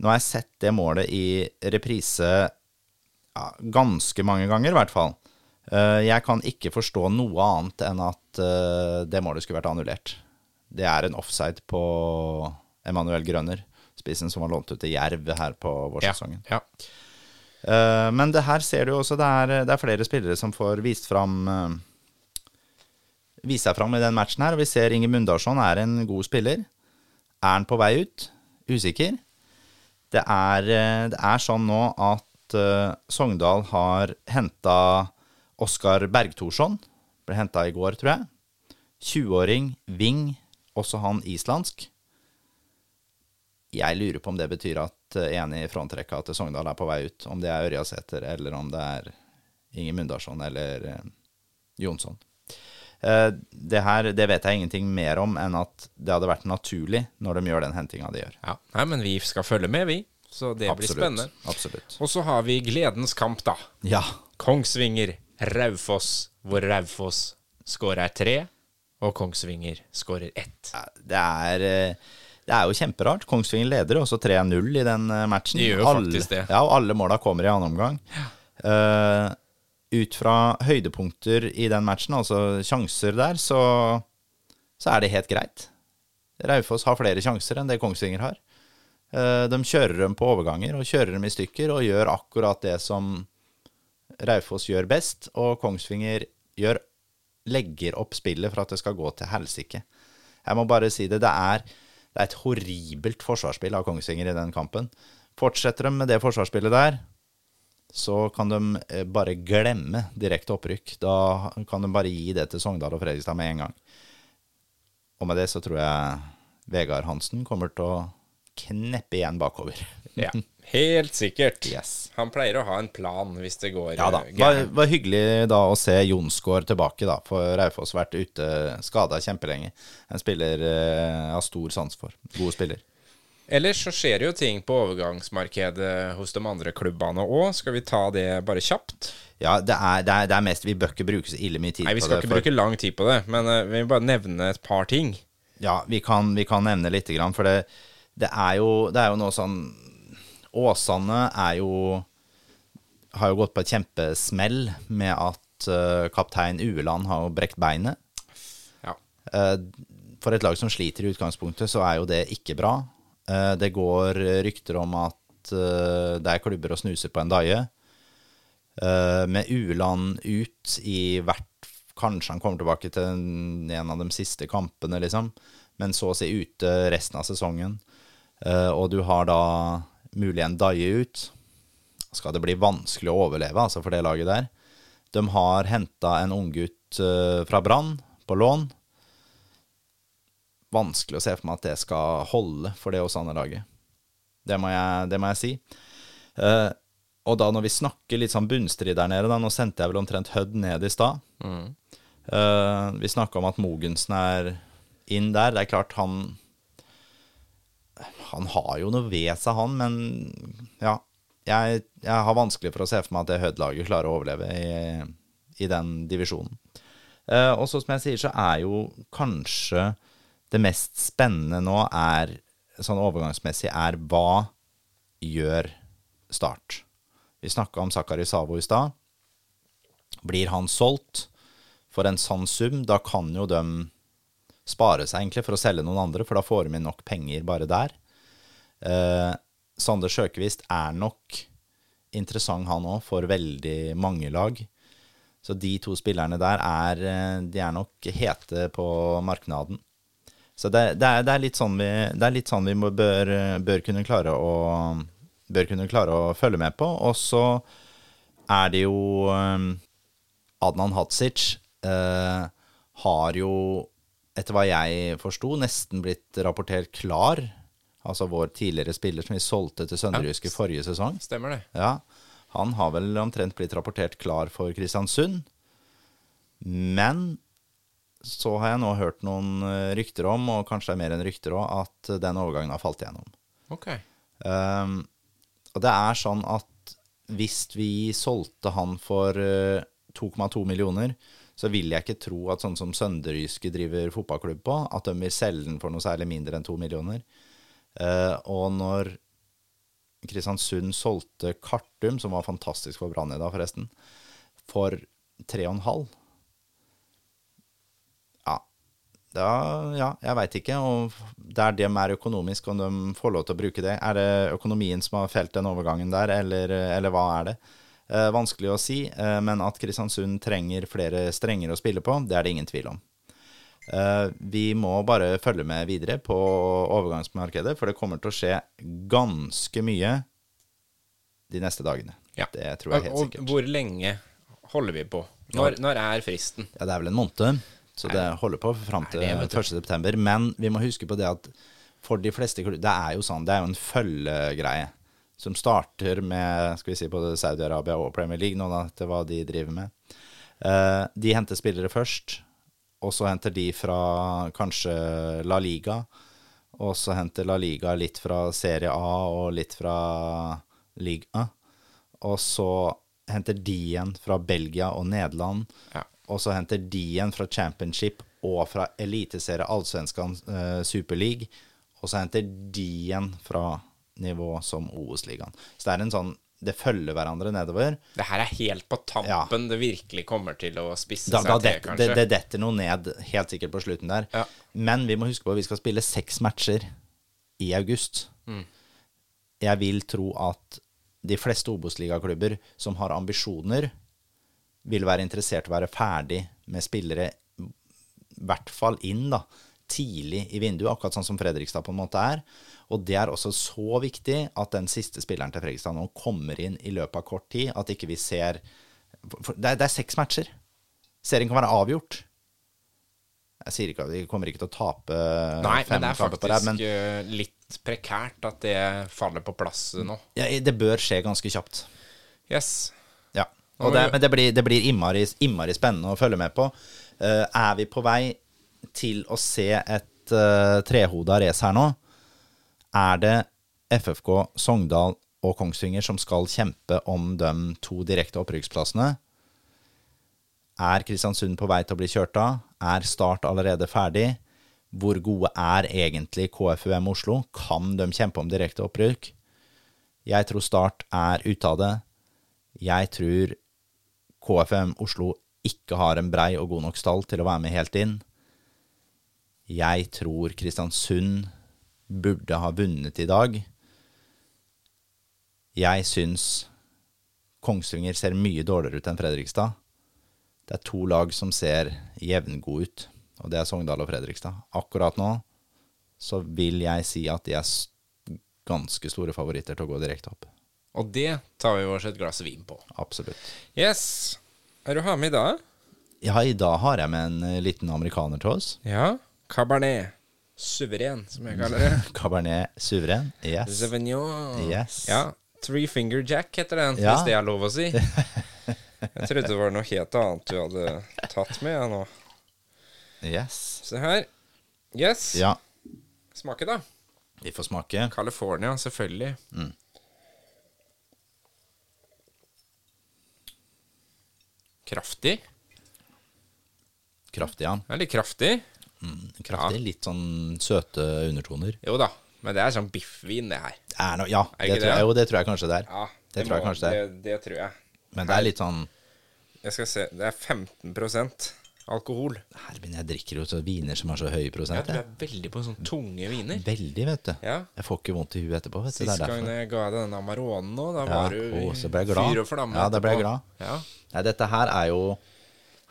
Nå har jeg sett det målet i reprise ja, ganske mange ganger, i hvert fall. Eh, Jeg kan ikke forstå noe annet enn at eh, det målet skulle vært annullert. Det er en offside på Emanuel Grønner, spissen som var lånt ut til Jerv her på vårsesongen. Ja. Eh, Men det her ser du også, det er, det er flere spillere som får vist fram Vise seg fram i den matchen her, og vi ser Inge Mundarsson er en god spiller. Er han på vei ut? Usikker. Det er, det er sånn nå at eh, Sogndal har henta Oskar Bergthorsson. Ble henta i går, tror jeg. 20-åring, wing, også han islandsk. Jeg lurer på om det betyr at eh, en i frontrekka til Sogndal er på vei ut. Om det er Ørjasæter, eller om det er Inge Mundarsson eller eh, Jonsson. Det her det vet jeg ingenting mer om enn at det hadde vært naturlig når de gjør den hentinga de gjør. ja. Nei, men vi skal følge med, vi. Så det blir spennende. Absolutt. Og så har vi gledens kamp, da. Ja. Kongsvinger, Raufoss, hvor Raufoss skårer tre, og Kongsvinger skårer ett. Det er, eh, det er jo kjemperart. Kongsvinger leder også 3-0 i den eh, matchen. De gjør jo alle, faktisk det. Ja, og alle måla kommer i annen omgang. Eh, ut fra høydepunkter i den matchen, altså sjanser der, så, så er det helt greit. Raufoss har flere sjanser enn det Kongsvinger har. Eh, de kjører dem på overganger og kjører dem i stykker og gjør akkurat det som Raufoss gjør best, og Kongsvinger gjør, legger opp spillet for at det skal gå til helsike. Jeg må bare si det, det er, det er et horribelt forsvarsspill av Kongsvinger i den kampen. Fortsetter de med det forsvarsspillet der, så kan de eh, bare glemme direkte opprykk. Da kan de bare gi det til Sogndal og Fredrikstad med en gang. Og med det så tror jeg Vegard Hansen kommer til å kneppe igjen bakover. Ja, helt sikkert. Yes. Han pleier å ha en plan hvis det går Ja da. eh, Det var, var hyggelig da å se Jonsgaard tilbake, da. For Raufoss vært ute skada kjempelenge. En spiller eh, jeg har stor sans for. God spiller. Ellers så skjer det jo ting på overgangsmarkedet hos de andre klubbene òg. Skal vi ta det bare kjapt? Ja, det er, det er, det er mest Vi bør ikke bruke så ille mye tid på det. Nei, vi skal det. ikke for- bruke lang tid på det, men uh, vi vil bare nevne et par ting. Ja, vi kan, vi kan nevne lite grann, for det, det, er jo, det er jo noe sånn Åsane er jo Har jo gått på et kjempesmell med at uh, kaptein Ueland har jo brekt beinet. Ja. Uh, for et lag som sliter i utgangspunktet, så er jo det ikke bra. Uh, det går rykter om at det er klubber og snuser på en daie. Med Ueland ut i hvert Kanskje han kommer tilbake til en, en av de siste kampene, liksom. Men så å si ute resten av sesongen. Eh, og du har da mulig en daie ut. Skal det bli vanskelig å overleve altså for det laget der? De har henta en unggutt uh, fra Brann på lån. Vanskelig å se for meg at det skal holde for det Åsane-laget. Det, må jeg- det må jeg si. Uh, og da når vi snakker litt sånn bunnstrid der nede, da, nå sendte jeg vel omtrent Hødd ned i stad. Eh, vi snakka om at Mogensen er inn der. Det er klart han Han har jo noe ved seg, han, men ja. Jeg, jeg har vanskelig for å se for meg at det Hødd-laget klarer å overleve i, i den divisjonen. Eh, og så som jeg sier, så er jo kanskje det mest spennende nå er sånn overgangsmessig, er hva gjør Start? Vi snakka om Zakari Savo i stad. Blir han solgt for en sann sum, da kan jo de spare seg egentlig for å selge noen andre, for da får de inn nok penger bare der. Eh, Sander Sjøkvist er nok interessant, han òg, for veldig mange lag. Så de to spillerne der er, eh, de er nok hete på marknaden. Så det, det, er, det, er, sånn vi, det er litt sånn vi bør, bør, kunne klare å, bør kunne klare å følge med på. Og så er det jo um, Adnan Hadzic eh, har jo, etter hva jeg forsto, nesten blitt rapportert klar. Altså vår tidligere spiller som vi solgte til Sønderjyske ja, forrige sesong. Stemmer det. Ja, Han har vel omtrent blitt rapportert klar for Kristiansund. Men så har jeg nå hørt noen eh, rykter om, og kanskje det er mer enn rykter òg, at den overgangen har falt igjennom. Ok. Um, og det er sånn at hvis vi solgte han for 2,2 uh, millioner, så vil jeg ikke tro at sånn som Sønderjyske driver fotballklubb på, at de vil selge den for noe særlig mindre enn 2 millioner. Uh, og når Kristiansund solgte Kartum, som var fantastisk for Brann i dag, forresten, for 3,5 Da, ja, jeg veit ikke. Og der de er økonomisk, om de får lov til å bruke det. Er det økonomien som har felt den overgangen der, eller, eller hva er det? Eh, vanskelig å si, eh, men at Kristiansund trenger flere strenger å spille på, det er det ingen tvil om. Eh, vi må bare følge med videre på overgangsmarkedet, for det kommer til å skje ganske mye de neste dagene. Ja. Det tror jeg helt og, sikkert. Og hvor lenge holder vi på? Når, når er fristen? Ja, Det er vel en måned. Så det holder på fram til 1.9. Men vi må huske på det at for de fleste Det er jo sånn, det er jo en følgegreie. Som starter med skal vi si, både Saudi-Arabia og Premier League, nå da, til hva de driver med. Uh, de henter spillere først, og så henter de fra kanskje La Liga. Og så henter La Liga litt fra Serie A og litt fra Liga. Og så henter de igjen fra Belgia og Nederland. Ja og så henter de igjen fra championship og fra eliteserie allsvenskan eh, superleague, og så henter de igjen fra nivå som OS-ligaen. Så det er en sånn det følger hverandre nedover. Det her er helt på tampen ja. det virkelig kommer til å spisse da, seg da til, kanskje. Det, det detter noe ned helt sikkert på slutten der. Ja. Men vi må huske på at vi skal spille seks matcher i august. Mm. Jeg vil tro at de fleste Obos-ligaklubber som har ambisjoner vil være interessert i å være ferdig med spillere, i hvert fall inn, da, tidlig i vinduet, akkurat sånn som Fredrikstad på en måte er. Og det er også så viktig at den siste spilleren til Fredrikstad nå kommer inn i løpet av kort tid. At ikke vi ser Det er, det er seks matcher. Serien kan være avgjort. Jeg sier ikke at vi kommer ikke til å tape Nei, men det er faktisk men, eh, litt prekært at det faller på plass nå. ja, det bør skje ganske kjapt. Yes. Ja. Det, men det blir, det blir innmari, innmari, spennende å følge med på. Uh, er vi på vei til å se et uh, trehoda race her nå? Er det FFK, Sogndal og Kongsvinger som skal kjempe om de to direkte opprykksplassene? Er Kristiansund på vei til å bli kjørt av? Er Start allerede ferdig? Hvor gode er egentlig KFUM Oslo? Kan de kjempe om direkte opprykk? Jeg tror Start er ute av det. Jeg tror KFUM Oslo ikke har en brei og god nok stall til å være med helt inn. Jeg tror Kristiansund burde ha vunnet i dag. Jeg syns Kongsvinger ser mye dårligere ut enn Fredrikstad. Det er to lag som ser jevngode ut, og det er Sogndal og Fredrikstad. Akkurat nå så vil jeg si at de er ganske store favoritter til å gå direkte opp. Og det tar vi oss et glass vin på. Absolutt. Yes. Er du har med i dag? Ja, i dag har jeg med en liten amerikaner til oss. Ja. Cabernet. Suveren, som jeg kaller det. Cabernet Suveren. Yes. Sauvignon. Yes. Ja. Three Finger Jack heter den, Ja. hvis det er lov å si. Jeg trodde det var noe helt annet du hadde tatt med ja, nå. Yes. Se her. Yes. Ja, Smake, da. vi får smake. California, selvfølgelig. Kraftig. Kraftig, ja. Veldig er litt kraftig. Ja. Litt sånn søte undertoner. Jo da. Men det er sånn biffvin, det her. Det er no, ja, Er det det, tror jeg, det? jo, det tror jeg kanskje det er. Ja, Det tror jeg kanskje det er. Det, det tror jeg. Men det er litt sånn Jeg skal se, det er 15% alkohol. Hermin, jeg drikker jo så viner som har så høy prosent. Ja, Jeg. er veldig på sånne tunge viner. Veldig, vet du. Ja. Jeg får ikke vondt i huet etterpå. vet du. Det Sist er gang jeg ga deg den Amaronen nå, da Ja, var du å, fyr og flamme. Ja, da ble jeg glad. Ja. Nei, dette her er jo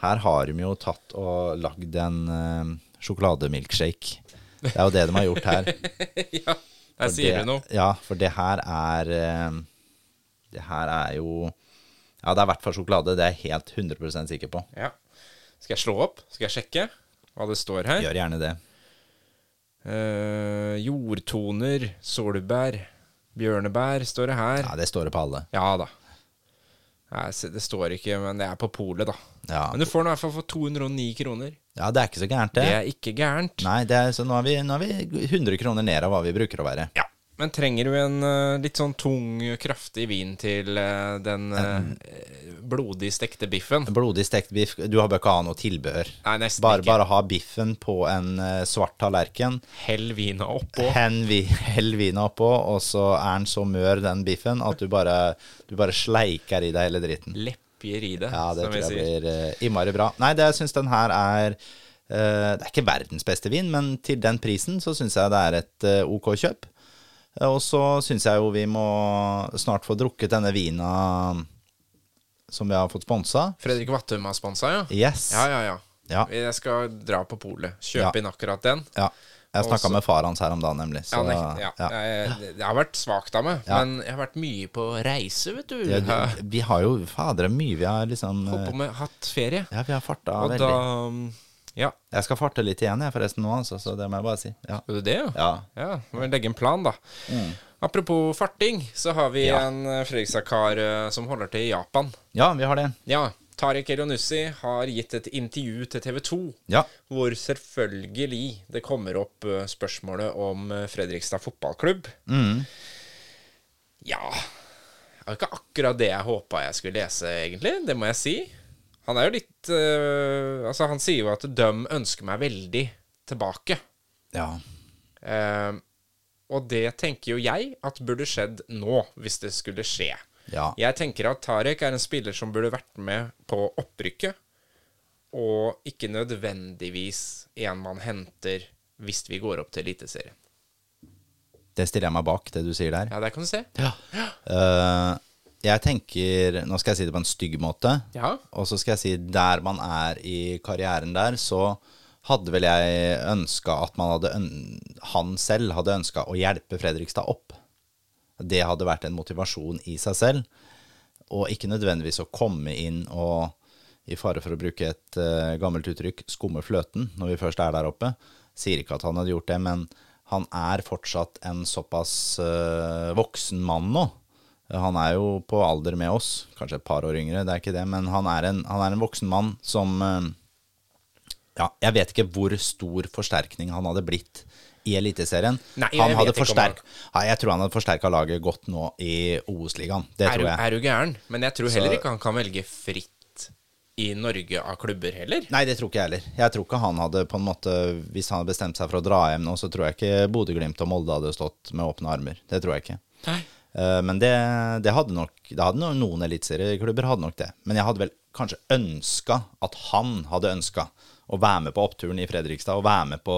Her har de jo tatt og lagd en uh, sjokolademilkshake. Det er jo det de har gjort her. ja, der sier det, du noe. Ja, for det her er eh, Det her er jo Ja, det er i hvert fall sjokolade. Det er jeg helt 100% sikker på. Ja. Skal jeg slå opp? Skal jeg sjekke hva det står her? Gjør gjerne det. Uh, jordtoner, solbær, bjørnebær står det her. Ja, det står det på alle. Ja da. Det står ikke, men det er på polet, da. Ja, Men du får den i hvert fall for 209 kroner. ja det er ikke så gærent, det. Det er ikke gærent. Nei, det er, så nå er, vi, nå er vi 100 kroner ned av hva vi bruker å være. Ja. Men trenger du en uh, litt sånn tung, kraftig vin til uh, den uh, blodig stekte biffen? Blodig stekt biff Du har ikke ha noe tilbehør. Nei, nesten Bare, ikke. bare ha biffen på en svart tallerken. Hell vina oppå. Vi, hell vina oppå, og så er den så mør, den biffen, at du bare, du bare sleiker i deg hele dritten. Lepjer i det, Ja, det som vi tror jeg sier. blir innmari bra. Nei, det, syns den her er Det er ikke verdens beste vin, men til den prisen så syns jeg det er et ok kjøp. Eh, og så syns jeg jo vi må snart få drukket denne vina som vi har fått sponsa. Fredrik Vattum har sponsa, ja? Yes. Ja, ja, ja. Ja. Jeg skal dra på polet. Kjøpe Ja. inn akkurat den. Ja. Jeg snakka med far hans her om dagen, nemlig. Så, Ja, ja. ja. Jeg, jeg har vært svakt av meg, Ja. men jeg har vært mye på reise, vet du. Ja, vi har jo fader mye vi har liksom holdt eh, på med hatt ferie. Ja, vi har farta Og veldig. da um, Ja, Jeg skal farte litt igjen, jeg, forresten, nå, altså, så det må jeg bare si. Ja. skal du det, jo? ja. Ja, må vi legge en plan, da. Apropos farting, så har vi Ja. en eh, Fredrikstad-kar eh, som holder til i Japan. ja, vi har det. Ja, Tariq Elionussi har gitt et intervju til TV 2, Ja. hvor selvfølgelig det kommer opp eh, spørsmålet om Fredrikstad fotballklubb. Mm. Ja Det var ikke akkurat det jeg håpa jeg skulle lese, egentlig. Det må jeg si. Han er jo litt eh, Altså, han sier jo at de ønsker meg veldig tilbake. ja. Uh, og det tenker jo jeg at burde skjedd nå, hvis det skulle skje. Ja. Jeg tenker at Tarek er en spiller som burde vært med på opprykket, og ikke nødvendigvis en man henter hvis vi går opp til Eliteserien. Det stiller jeg meg bak, det du sier der. Ja, der kan du se. Eh, jeg tenker Nå skal jeg si det på en stygg måte. Ja. Og så skal jeg si der man er i karrieren der, så hadde vel jeg ønska at man hadde han selv hadde ønska å hjelpe Fredrikstad opp. Det hadde vært en motivasjon i seg selv, og ikke nødvendigvis å komme inn og, i fare for å bruke et uh, gammelt uttrykk, skumme fløten når vi først er der oppe. Sier ikke at han hadde gjort det, men han er fortsatt en såpass uh, voksen mann nå. Han er jo på alder med oss, kanskje et par år yngre, det er ikke det, men han er en, han er en voksen mann som eh, Ja, jeg vet ikke hvor stor forsterkning han hadde blitt i Eliteserien. Nei, Han hadde forsterk... Ja, jeg tror han hadde forsterka laget godt nå i OS-ligaen. Det Er tror jeg. er du gæren? Men jeg tror heller ikke han kan velge fritt i Norge av klubber heller. Nei, det tror ikke jeg heller. Jeg tror ikke han hadde på en måte Hvis han hadde bestemt seg for å dra hjem nå, så tror jeg ikke Bodø-Glimt og Molde hadde stått med åpne armer. Det tror jeg ikke. Nei. Eh, Men det, det hadde nok det hadde Noen eliteserieklubber hadde nok det. Men jeg hadde vel kanskje ønska at han hadde ønska å være med på oppturen i Fredrikstad og være med på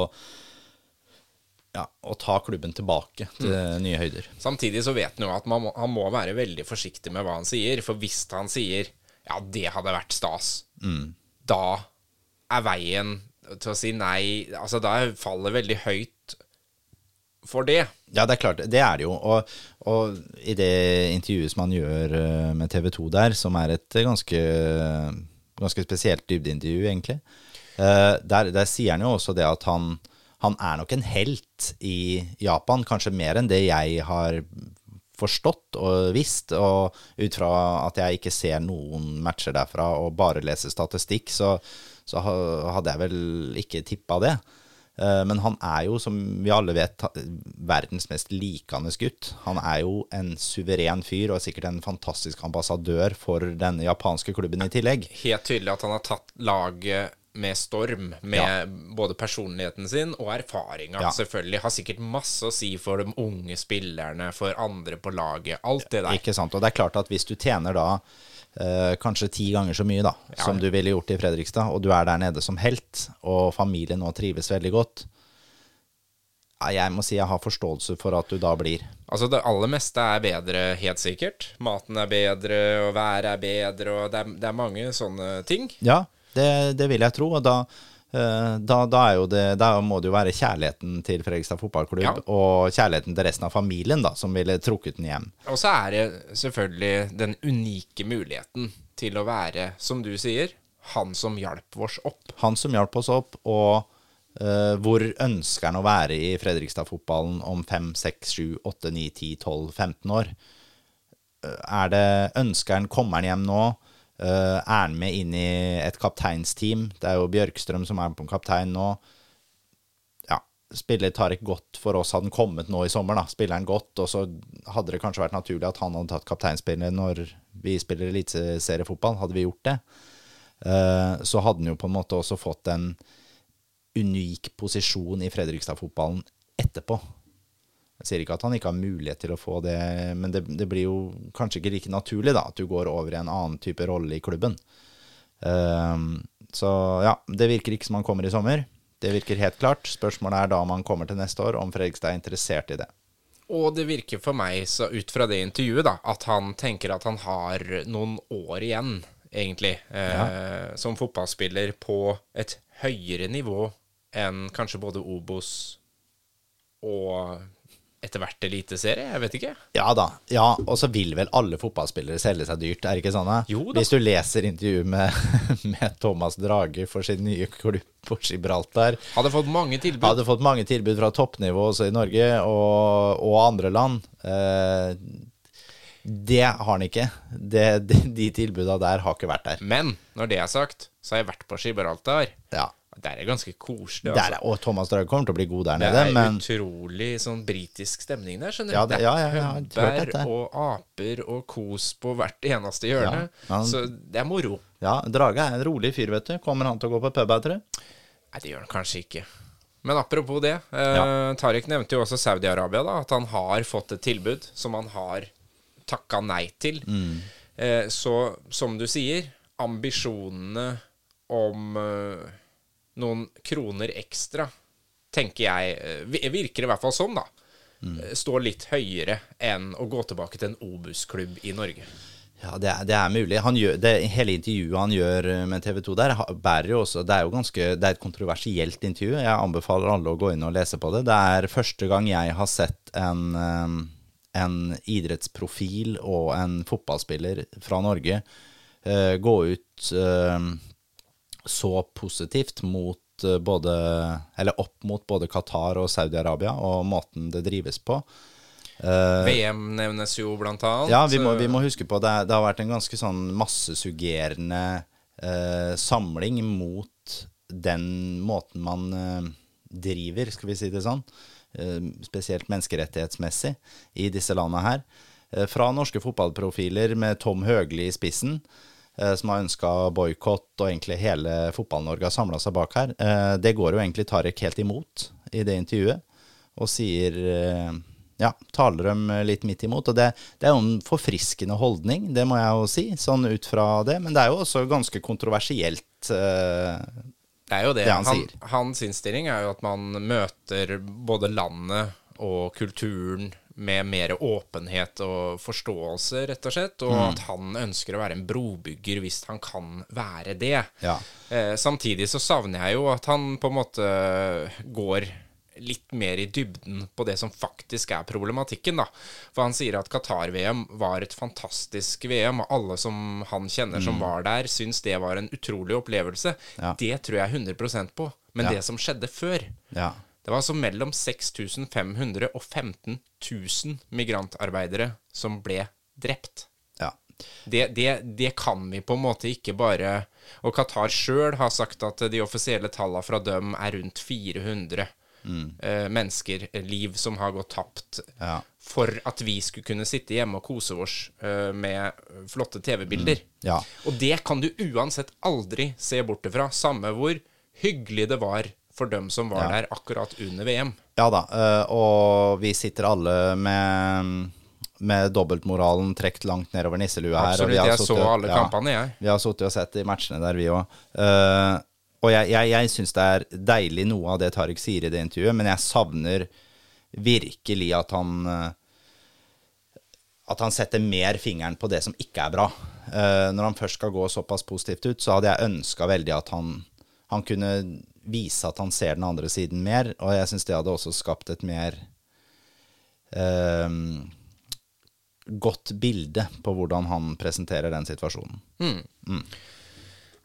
ja, å ta klubben tilbake til nye høyder. Samtidig så vet han jo at man må, han må være veldig forsiktig med hva han sier. For hvis han sier ja, det hadde vært stas, da er veien til å si nei Altså, da faller veldig høyt for det. Ja, det er klart. Det er det jo. Og, og i det intervjuet som han gjør eh, med TV 2 der, som er et ganske, ganske spesielt dybdeintervju, egentlig, eh, der, der sier han jo også det at han, han er nok en helt i Japan, kanskje mer enn det jeg har forstått og visst, og ut fra at jeg ikke ser noen matcher derfra og bare leser statistikk, så, så hadde jeg vel ikke tippa det. Eh, Men han er jo, som vi alle vet, verdens mest likende gutt. Han er jo en suveren fyr og sikkert en fantastisk ambassadør for den japanske klubben i tillegg. Helt tydelig at han har tatt laget med storm, med både personligheten sin og erfaringa. Ja. Selvfølgelig. Har sikkert masse å si for de unge spillerne, for andre på laget. Alt det der. Ikke sant? Og det er klart at hvis du tjener da eh, kanskje ti ganger så mye da, som du ville gjort i Fredrikstad, og du er der nede som helt, og familien nå trives veldig godt, ja, jeg må si jeg har forståelse for at du da blir. Altså, det aller meste er bedre, helt sikkert. Maten er bedre, og været er bedre, og det er, det er mange sånne ting. Ja, det, det vil jeg tro, og da, da, da, jo det, da må det jo være kjærligheten til Fredrikstad fotballklubb, Ja. og kjærligheten til resten av familien da, som ville trukket den hjem. Og så er det selvfølgelig den unike muligheten til å være, som du sier, han som hjalp oss opp. Han som hjalp oss opp, og uh, hvor ønsker han å være i Fredrikstad-fotballen om 5, 6, 7, 8, 9, 10, 12, 15 år? Eh, Er det, ønsker han, kommer han hjem nå? Eh, er han med inn i et kapteinsteam? Det er jo Bjørkstrøm som er på kaptein nå. Ja, spiller Tarek godt for oss hadde han kommet nå i sommer, da. Spiller han godt, og så hadde det kanskje vært naturlig at han hadde tatt kapteinspillet når vi spiller eliteseriefotball. Hadde vi gjort det, eh, så hadde han jo på en måte også fått en unik posisjon i Fredrikstad-fotballen etterpå. Jeg sier ikke at han ikke har mulighet til å få det, men det, det blir jo kanskje ikke like naturlig da, at du går over i en annen type rolle i klubben. Um, så ja, det virker ikke som han kommer i sommer. Det virker helt klart. Spørsmålet er da om han kommer til neste år, om Fredrikstad er interessert i det. Og det virker for meg, så ut fra det intervjuet, da, at han tenker at han har noen år igjen, egentlig, eh, som fotballspiller på et høyere nivå enn kanskje både Obos og etter hvert eliteserie. Jeg vet ikke. Ja da. ja, Og så vil vel alle fotballspillere selge seg dyrt, er det ikke sånn? Jo da. Hvis du leser intervjuet med, med Thomas Drage for sin nye klubb på Gibraltar Hadde fått mange tilbud. Hadde fått mange tilbud fra toppnivå også i Norge og, og andre land. Eh, det har han ikke. Det, de, de tilbuda der har ikke vært der. Men når det er sagt, så har jeg vært på Gibraltar. Ja. Der er ganske koselig. Der, Altså. er- og Thomas Drage kommer til å bli god der nede. Det er men utrolig sånn britisk stemning der, skjønner du. Ja, det- ja, ja, ja, dette. og aper og kos på hvert eneste hjørne. Ja, han- Så det er moro. ja, Drage er en rolig fyr, vet du. Kommer han til å gå på pub tror du? Nei, det gjør han kanskje ikke. Men apropos det. Eh, Tariq nevnte jo også Saudi-Arabia, da. At han har fått et tilbud som han har takka nei til. Mm. Eh, så som du sier, ambisjonene om eh, noen kroner ekstra, tenker jeg eh, Virker i hvert fall sånn, da. Mm. eh, Står litt høyere enn å gå tilbake til en Obus-klubb i Norge. Ja, det er, det er mulig. Han gjør, det, hele intervjuet han gjør eh, med TV 2 der, bærer jo også Det er jo ganske Det er et kontroversielt intervju. Jeg anbefaler alle å gå inn og lese på det. Det er første gang jeg har sett en, en idrettsprofil og en fotballspiller fra Norge uh, gå ut eh, så positivt mot eh, både Eller opp mot både Qatar og Saudi-Arabia og måten det drives på. VM nevnes jo blant annet. Ja, vi må, vi må huske på det. Det har vært en ganske sånn massesuggerende eh, samling mot den måten man eh, driver, skal vi si det sånn, eh, spesielt menneskerettighetsmessig, i disse landene her. Eh, fra norske fotballprofiler med Tom Høgli i spissen, eh, som har ønska boikott, og egentlig hele Fotball-Norge har samla seg bak her. Eh, det går jo egentlig Tarek helt imot i det intervjuet, og sier eh, ja, taler dem litt midt imot. Og det, det er jo en forfriskende holdning, det må jeg jo si, sånn ut fra det. Men det er jo også ganske kontroversielt. eh, Det er jo det. Det han han, sier. hans innstilling er jo at man møter både landet og kulturen med mer åpenhet og forståelse, rett og slett. Og Mm. at han ønsker å være en brobygger hvis han kan være det. Ja. Eh, samtidig så savner jeg jo at han på en måte går litt mer i dybden på det som faktisk er problematikken, da. For han sier at Qatar-VM var et fantastisk VM, og alle som han kjenner som var der, syns det var en utrolig opplevelse. Mm. Ja. Det tror jeg 100% på. Men Ja. det som skjedde før ja. Det var altså mellom 6500 og 15 000 migrantarbeidere som ble drept. ja. Det, det, det kan vi på en måte ikke bare Og Qatar sjøl har sagt at de offisielle tallene fra dem er rundt 400. eh, mennesker, liv som har gått tapt, Ja. for at vi skulle kunne sitte hjemme og kose oss eh, med flotte TV-bilder. Ja. Og det kan du uansett aldri se bort ifra, samme hvor hyggelig det var for dem som var Ja. der akkurat under VM. Ja da, eh, og vi sitter alle med, med dobbeltmoralen trukket langt nedover nisselua her. Absolutt, jeg suttet, så alle alle kampene, jeg. Vi har sittet og sett de matchene der, vi òg. og jeg, jeg, jeg syns det er deilig noe av det Tariq sier i det intervjuet, men jeg savner virkelig at han eh, At han setter mer fingeren på det som ikke er bra. Uh, når han først skal gå såpass positivt ut, så hadde jeg ønska veldig at han, han kunne vise at han ser den andre siden mer, og jeg syns det hadde også skapt et mer eh, godt bilde på hvordan han presenterer den situasjonen.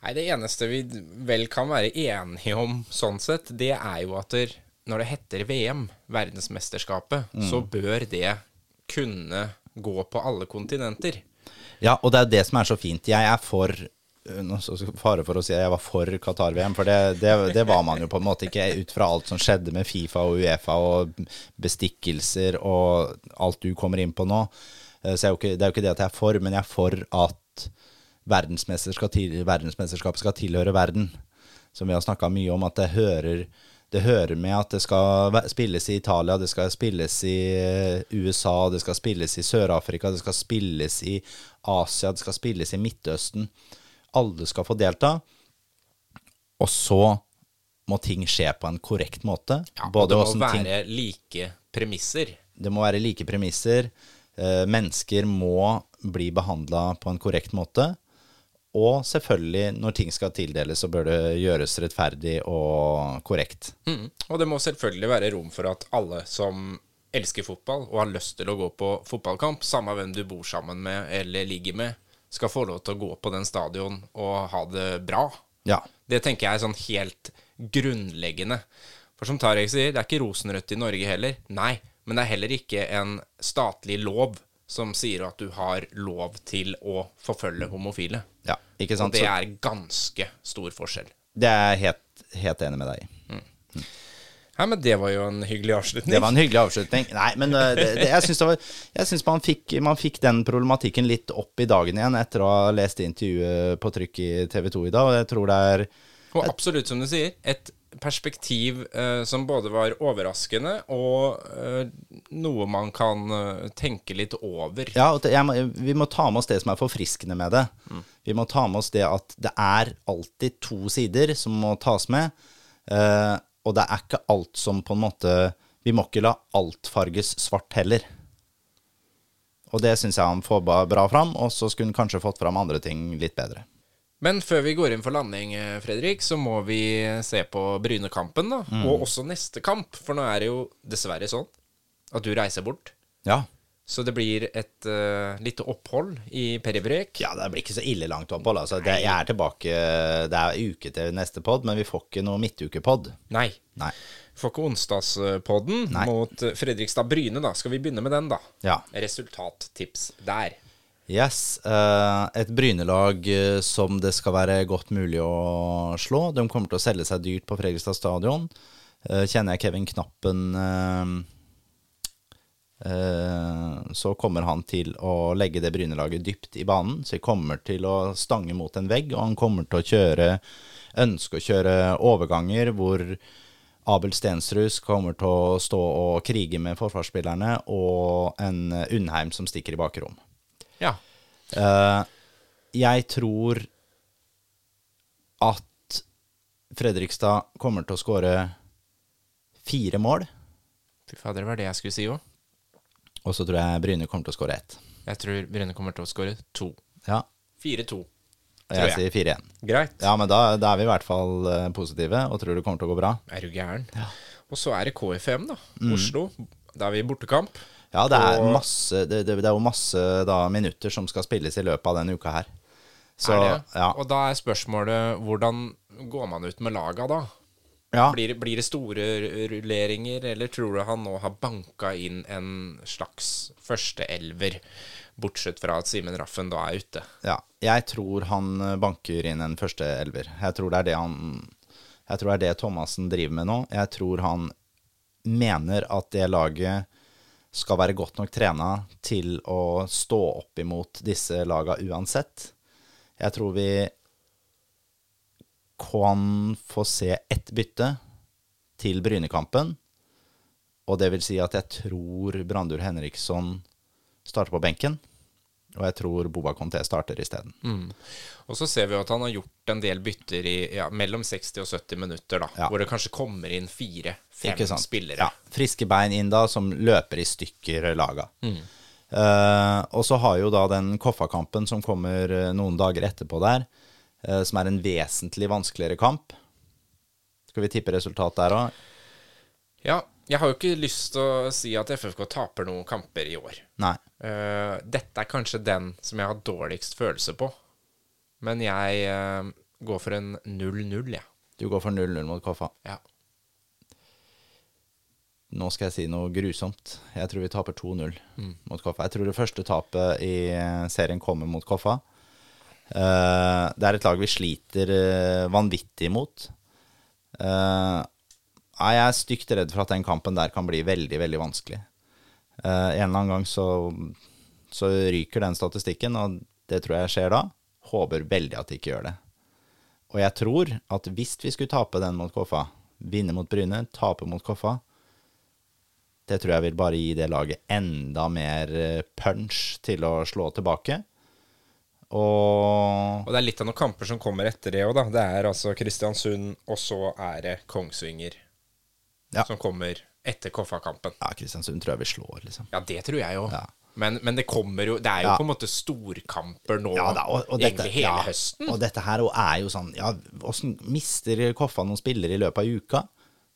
Nei, det eneste vi vel kan være enige om sånn sett, det er jo at der, når det heter VM, verdensmesterskapet, så bør det kunne gå på alle kontinenter. Ja, og det er det som er så fint. Jeg er for skal- Fare for å si at jeg var for Qatar-VM, for det, det, det var man jo på en måte ikke ut fra alt som skjedde med Fifa og Uefa og bestikkelser og alt du kommer inn på nå. Eh, Så er ikke, det er jo ikke det at jeg er for, men jeg er for at verdensmesterskap, skal tilhøre verden. Som vi har snakka mye om, at det hører, det hører med at det skal spilles i Italia, det skal spilles i eh, USA, det skal spilles i Sør-Afrika, det skal spilles i Asia, det skal spilles i Midtøsten. Alle skal få delta. Og så må ting skje på en korrekt måte. Ja, Både det må være ting- like premisser. det må være like premisser. Eh, mennesker må bli behandla på en korrekt måte. Og selvfølgelig, når ting skal tildeles, så bør det gjøres rettferdig og korrekt. Mm. Og det må selvfølgelig være rom for at alle som elsker fotball og har lyst til å gå på fotballkamp, samme hvem du bor sammen med eller ligger med, skal få lov til å gå på den stadion og ha det bra. Ja. Det tenker jeg er sånn helt grunnleggende. For som Tarek sier, det er ikke rosenrødt i Norge heller. Nei, men det er heller ikke en statlig lov som sier at du har lov til å forfølge homofile. ja ikke Og sant? det er ganske stor forskjell. det er jeg helt, helt enig med deg i. Nei, men det var jo en hyggelig avslutning. Det var en hyggelig avslutning. Nei, men uh, det, det, jeg syns, det var, jeg syns man, man fikk den problematikken litt opp i dagen igjen etter å ha lest intervjuet på trykk i TV 2 i dag, og jeg tror det er Og absolutt, som du sier, et perspektiv eh, som både var overraskende og eh, noe man kan eh, tenke litt over. Ja, det- jeg vi må ta med oss det som er forfriskende med det. Vi må ta med oss det at det er alltid to sider som må tas med. Og det er ikke alt som på en måte Vi må ikke la alt farges svart heller. Og det syns jeg han får bra fram, og så skulle han kanskje fått fram andre ting litt bedre. Men før vi går inn for landing, eh, Fredrik, så må vi se på Brynekampen, da. Og også neste kamp, for nå er det jo dessverre sånn at du reiser bort. Ja. Så det blir et uh, lite opphold i Peribrek. ja, det blir ikke så ille langt opphold. Altså. Det, jeg er tilbake Det er uke til neste pod, men vi får ikke noe midtukepod. Nei. Nei. Vi får ikke onsdagspodden Nei. mot eh, Fredrikstad Bryne, da. Skal vi begynne med den, da? Ja. Resultattips der. Yes. eh, et Brynelag eh, som det skal være godt mulig å slå. De kommer til å selge seg dyrt på Fredrikstad stadion. Kjenner jeg Kevin Knappen så kommer han til å legge det Brynelaget dypt i banen. Så de kommer til å stange mot en vegg, og han kommer til å kjøre ønske å kjøre overganger hvor Abel Stensrud kommer til å stå og krige med forsvarsspillerne, og en Undheim som stikker i bakrom. Ja. Eh, jeg tror at Fredrikstad kommer til å skåre fire mål, Fy fader, det var det jeg skulle si òg. Og så tror jeg Bryne kommer til å skåre ett. Jeg tror Bryne kommer til å skåre to. Ja, 4-2. og jeg jeg. sier 4-1. Greit. Ja, men da, da er vi i hvert fall eh, positive og tror det kommer til å gå bra. Er du gæren? Og så er det KFM, da. Mm. Oslo. Da er vi i bortekamp. Ja, det er masse Det, det, det er jo masse da, minutter som skal spilles i løpet av denne uka her. Så, er det? ja. Og da er spørsmålet hvordan går man ut med laga da? Ja. Blir blir det store rulleringer, eller tror du han nå har banka inn en slags førsteelver, bortsett fra at Simen Raffen da er ute? Ja, jeg tror han banker inn en første elver. Jeg tror det er det han Jeg tror det er det Thomassen driver med nå. Jeg tror han mener at det laget skal være godt nok trena til å stå opp imot disse laga uansett. Jeg tror vi kan få se ett bytte til Brynekampen. Og det vil si at jeg tror Brandur Henriksson starter på benken. Og jeg tror Boba Conté starter isteden. Og så ser vi at han har gjort en del bytter i ja, mellom 60 og 70 minutter, da. Ja. Hvor det kanskje kommer inn fire-fem spillere. Ja, friske bein inn da, som løper i stykker laga. Eh, og så har jo da den Koffa-kampen som kommer eh, noen dager etterpå der, som er en vesentlig vanskeligere kamp. Skal vi tippe resultat der òg? Ja, jeg har jo ikke lyst til å si at FFK taper noen kamper i år. Nei. Uh, dette er kanskje den som jeg har dårligst følelse på. Men jeg uh, går for en 0-0, jeg. Du går for 0-0 mot Koffa. Ja. Nå skal jeg si noe grusomt. Jeg tror vi taper 2-0 mot Koffa. Jeg tror det første tapet i serien kommer mot Koffa. Eh, det er et lag vi sliter eh, vanvittig mot. Eh, jeg er stygt redd for at den kampen der kan bli veldig, veldig vanskelig. En eller annen gang så, så ryker den statistikken, og det tror jeg skjer da. Håper veldig at de ikke gjør det. Og jeg tror at hvis vi skulle tape den mot Koffa, vinne mot Bryne, tape mot Koffa, det tror jeg vil bare gi det laget enda mer punch til å slå tilbake. Og Og det er litt av noen kamper som kommer etter det òg, da. Det er altså Kristiansund, og så er det Kongsvinger Ja. som kommer etter Koffa-kampen. ja, Kristiansund tror jeg vi slår, liksom. Ja, det tror jeg òg. Ja. Men, men det kommer jo Det er jo Ja. på en måte storkamper nå, Ja da, og, og dette, egentlig hele ja, høsten. Og dette her er jo sånn Ja, åssen mister Koffa noen spillere i løpet av uka?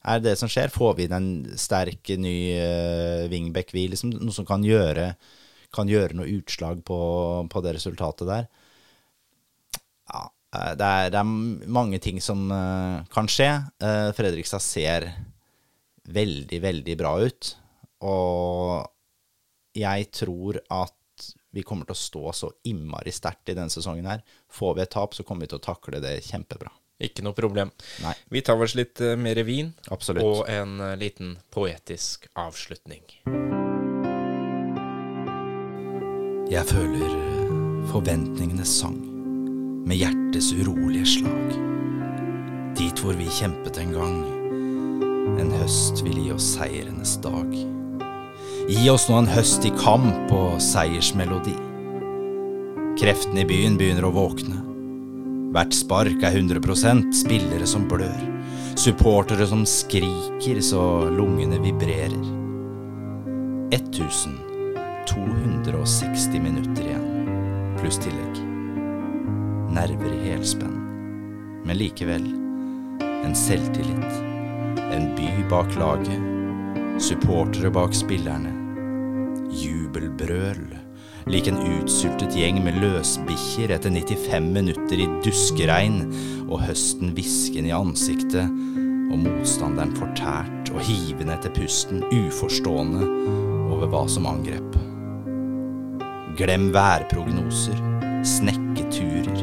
Er det det som skjer? Får vi inn en sterk ny uh, wingback, vi, liksom? Noe som kan gjøre, kan gjøre noe utslag på, på det resultatet der? Ja, eh, det er, det er mange ting som eh, kan skje. Eh, Fredrikstad ser veldig, veldig bra ut. Og jeg tror at vi kommer til å stå så innmari sterkt i denne sesongen her. Får vi et tap, så kommer vi til å takle det kjempebra. Ikke noe problem. Nei. Vi tar oss litt mer vin, Absolutt. og en liten poetisk avslutning. Jeg føler forventningenes sang med hjertets urolige slag. Dit hvor vi kjempet en gang. En høst vil gi oss seierenes dag. Gi oss nå en høst i kamp og seiersmelodi. Kreftene i byen begynner å våkne. Hvert spark er 100% spillere som blør. Supportere som skriker så lungene vibrerer. 1260 minutter igjen, pluss tillegg. Nerver i helspenn, men likevel en selvtillit. En by bak laget, supportere bak spillerne. Jubelbrøl, lik en utsultet gjeng med løsbikkjer etter 95 minutter i duskregn og høsten hvisken i ansiktet og motstanderen fortært og hivende etter pusten, uforstående over hva som angrep. Glem værprognoser, snekketurer,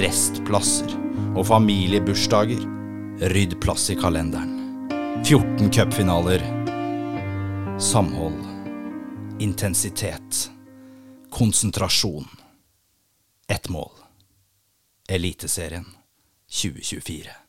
restplasser og familiebursdager. Rydd plass i kalenderen. 14 cupfinaler. Samhold. Intensitet. Konsentrasjon. Ett mål. Eliteserien 2024.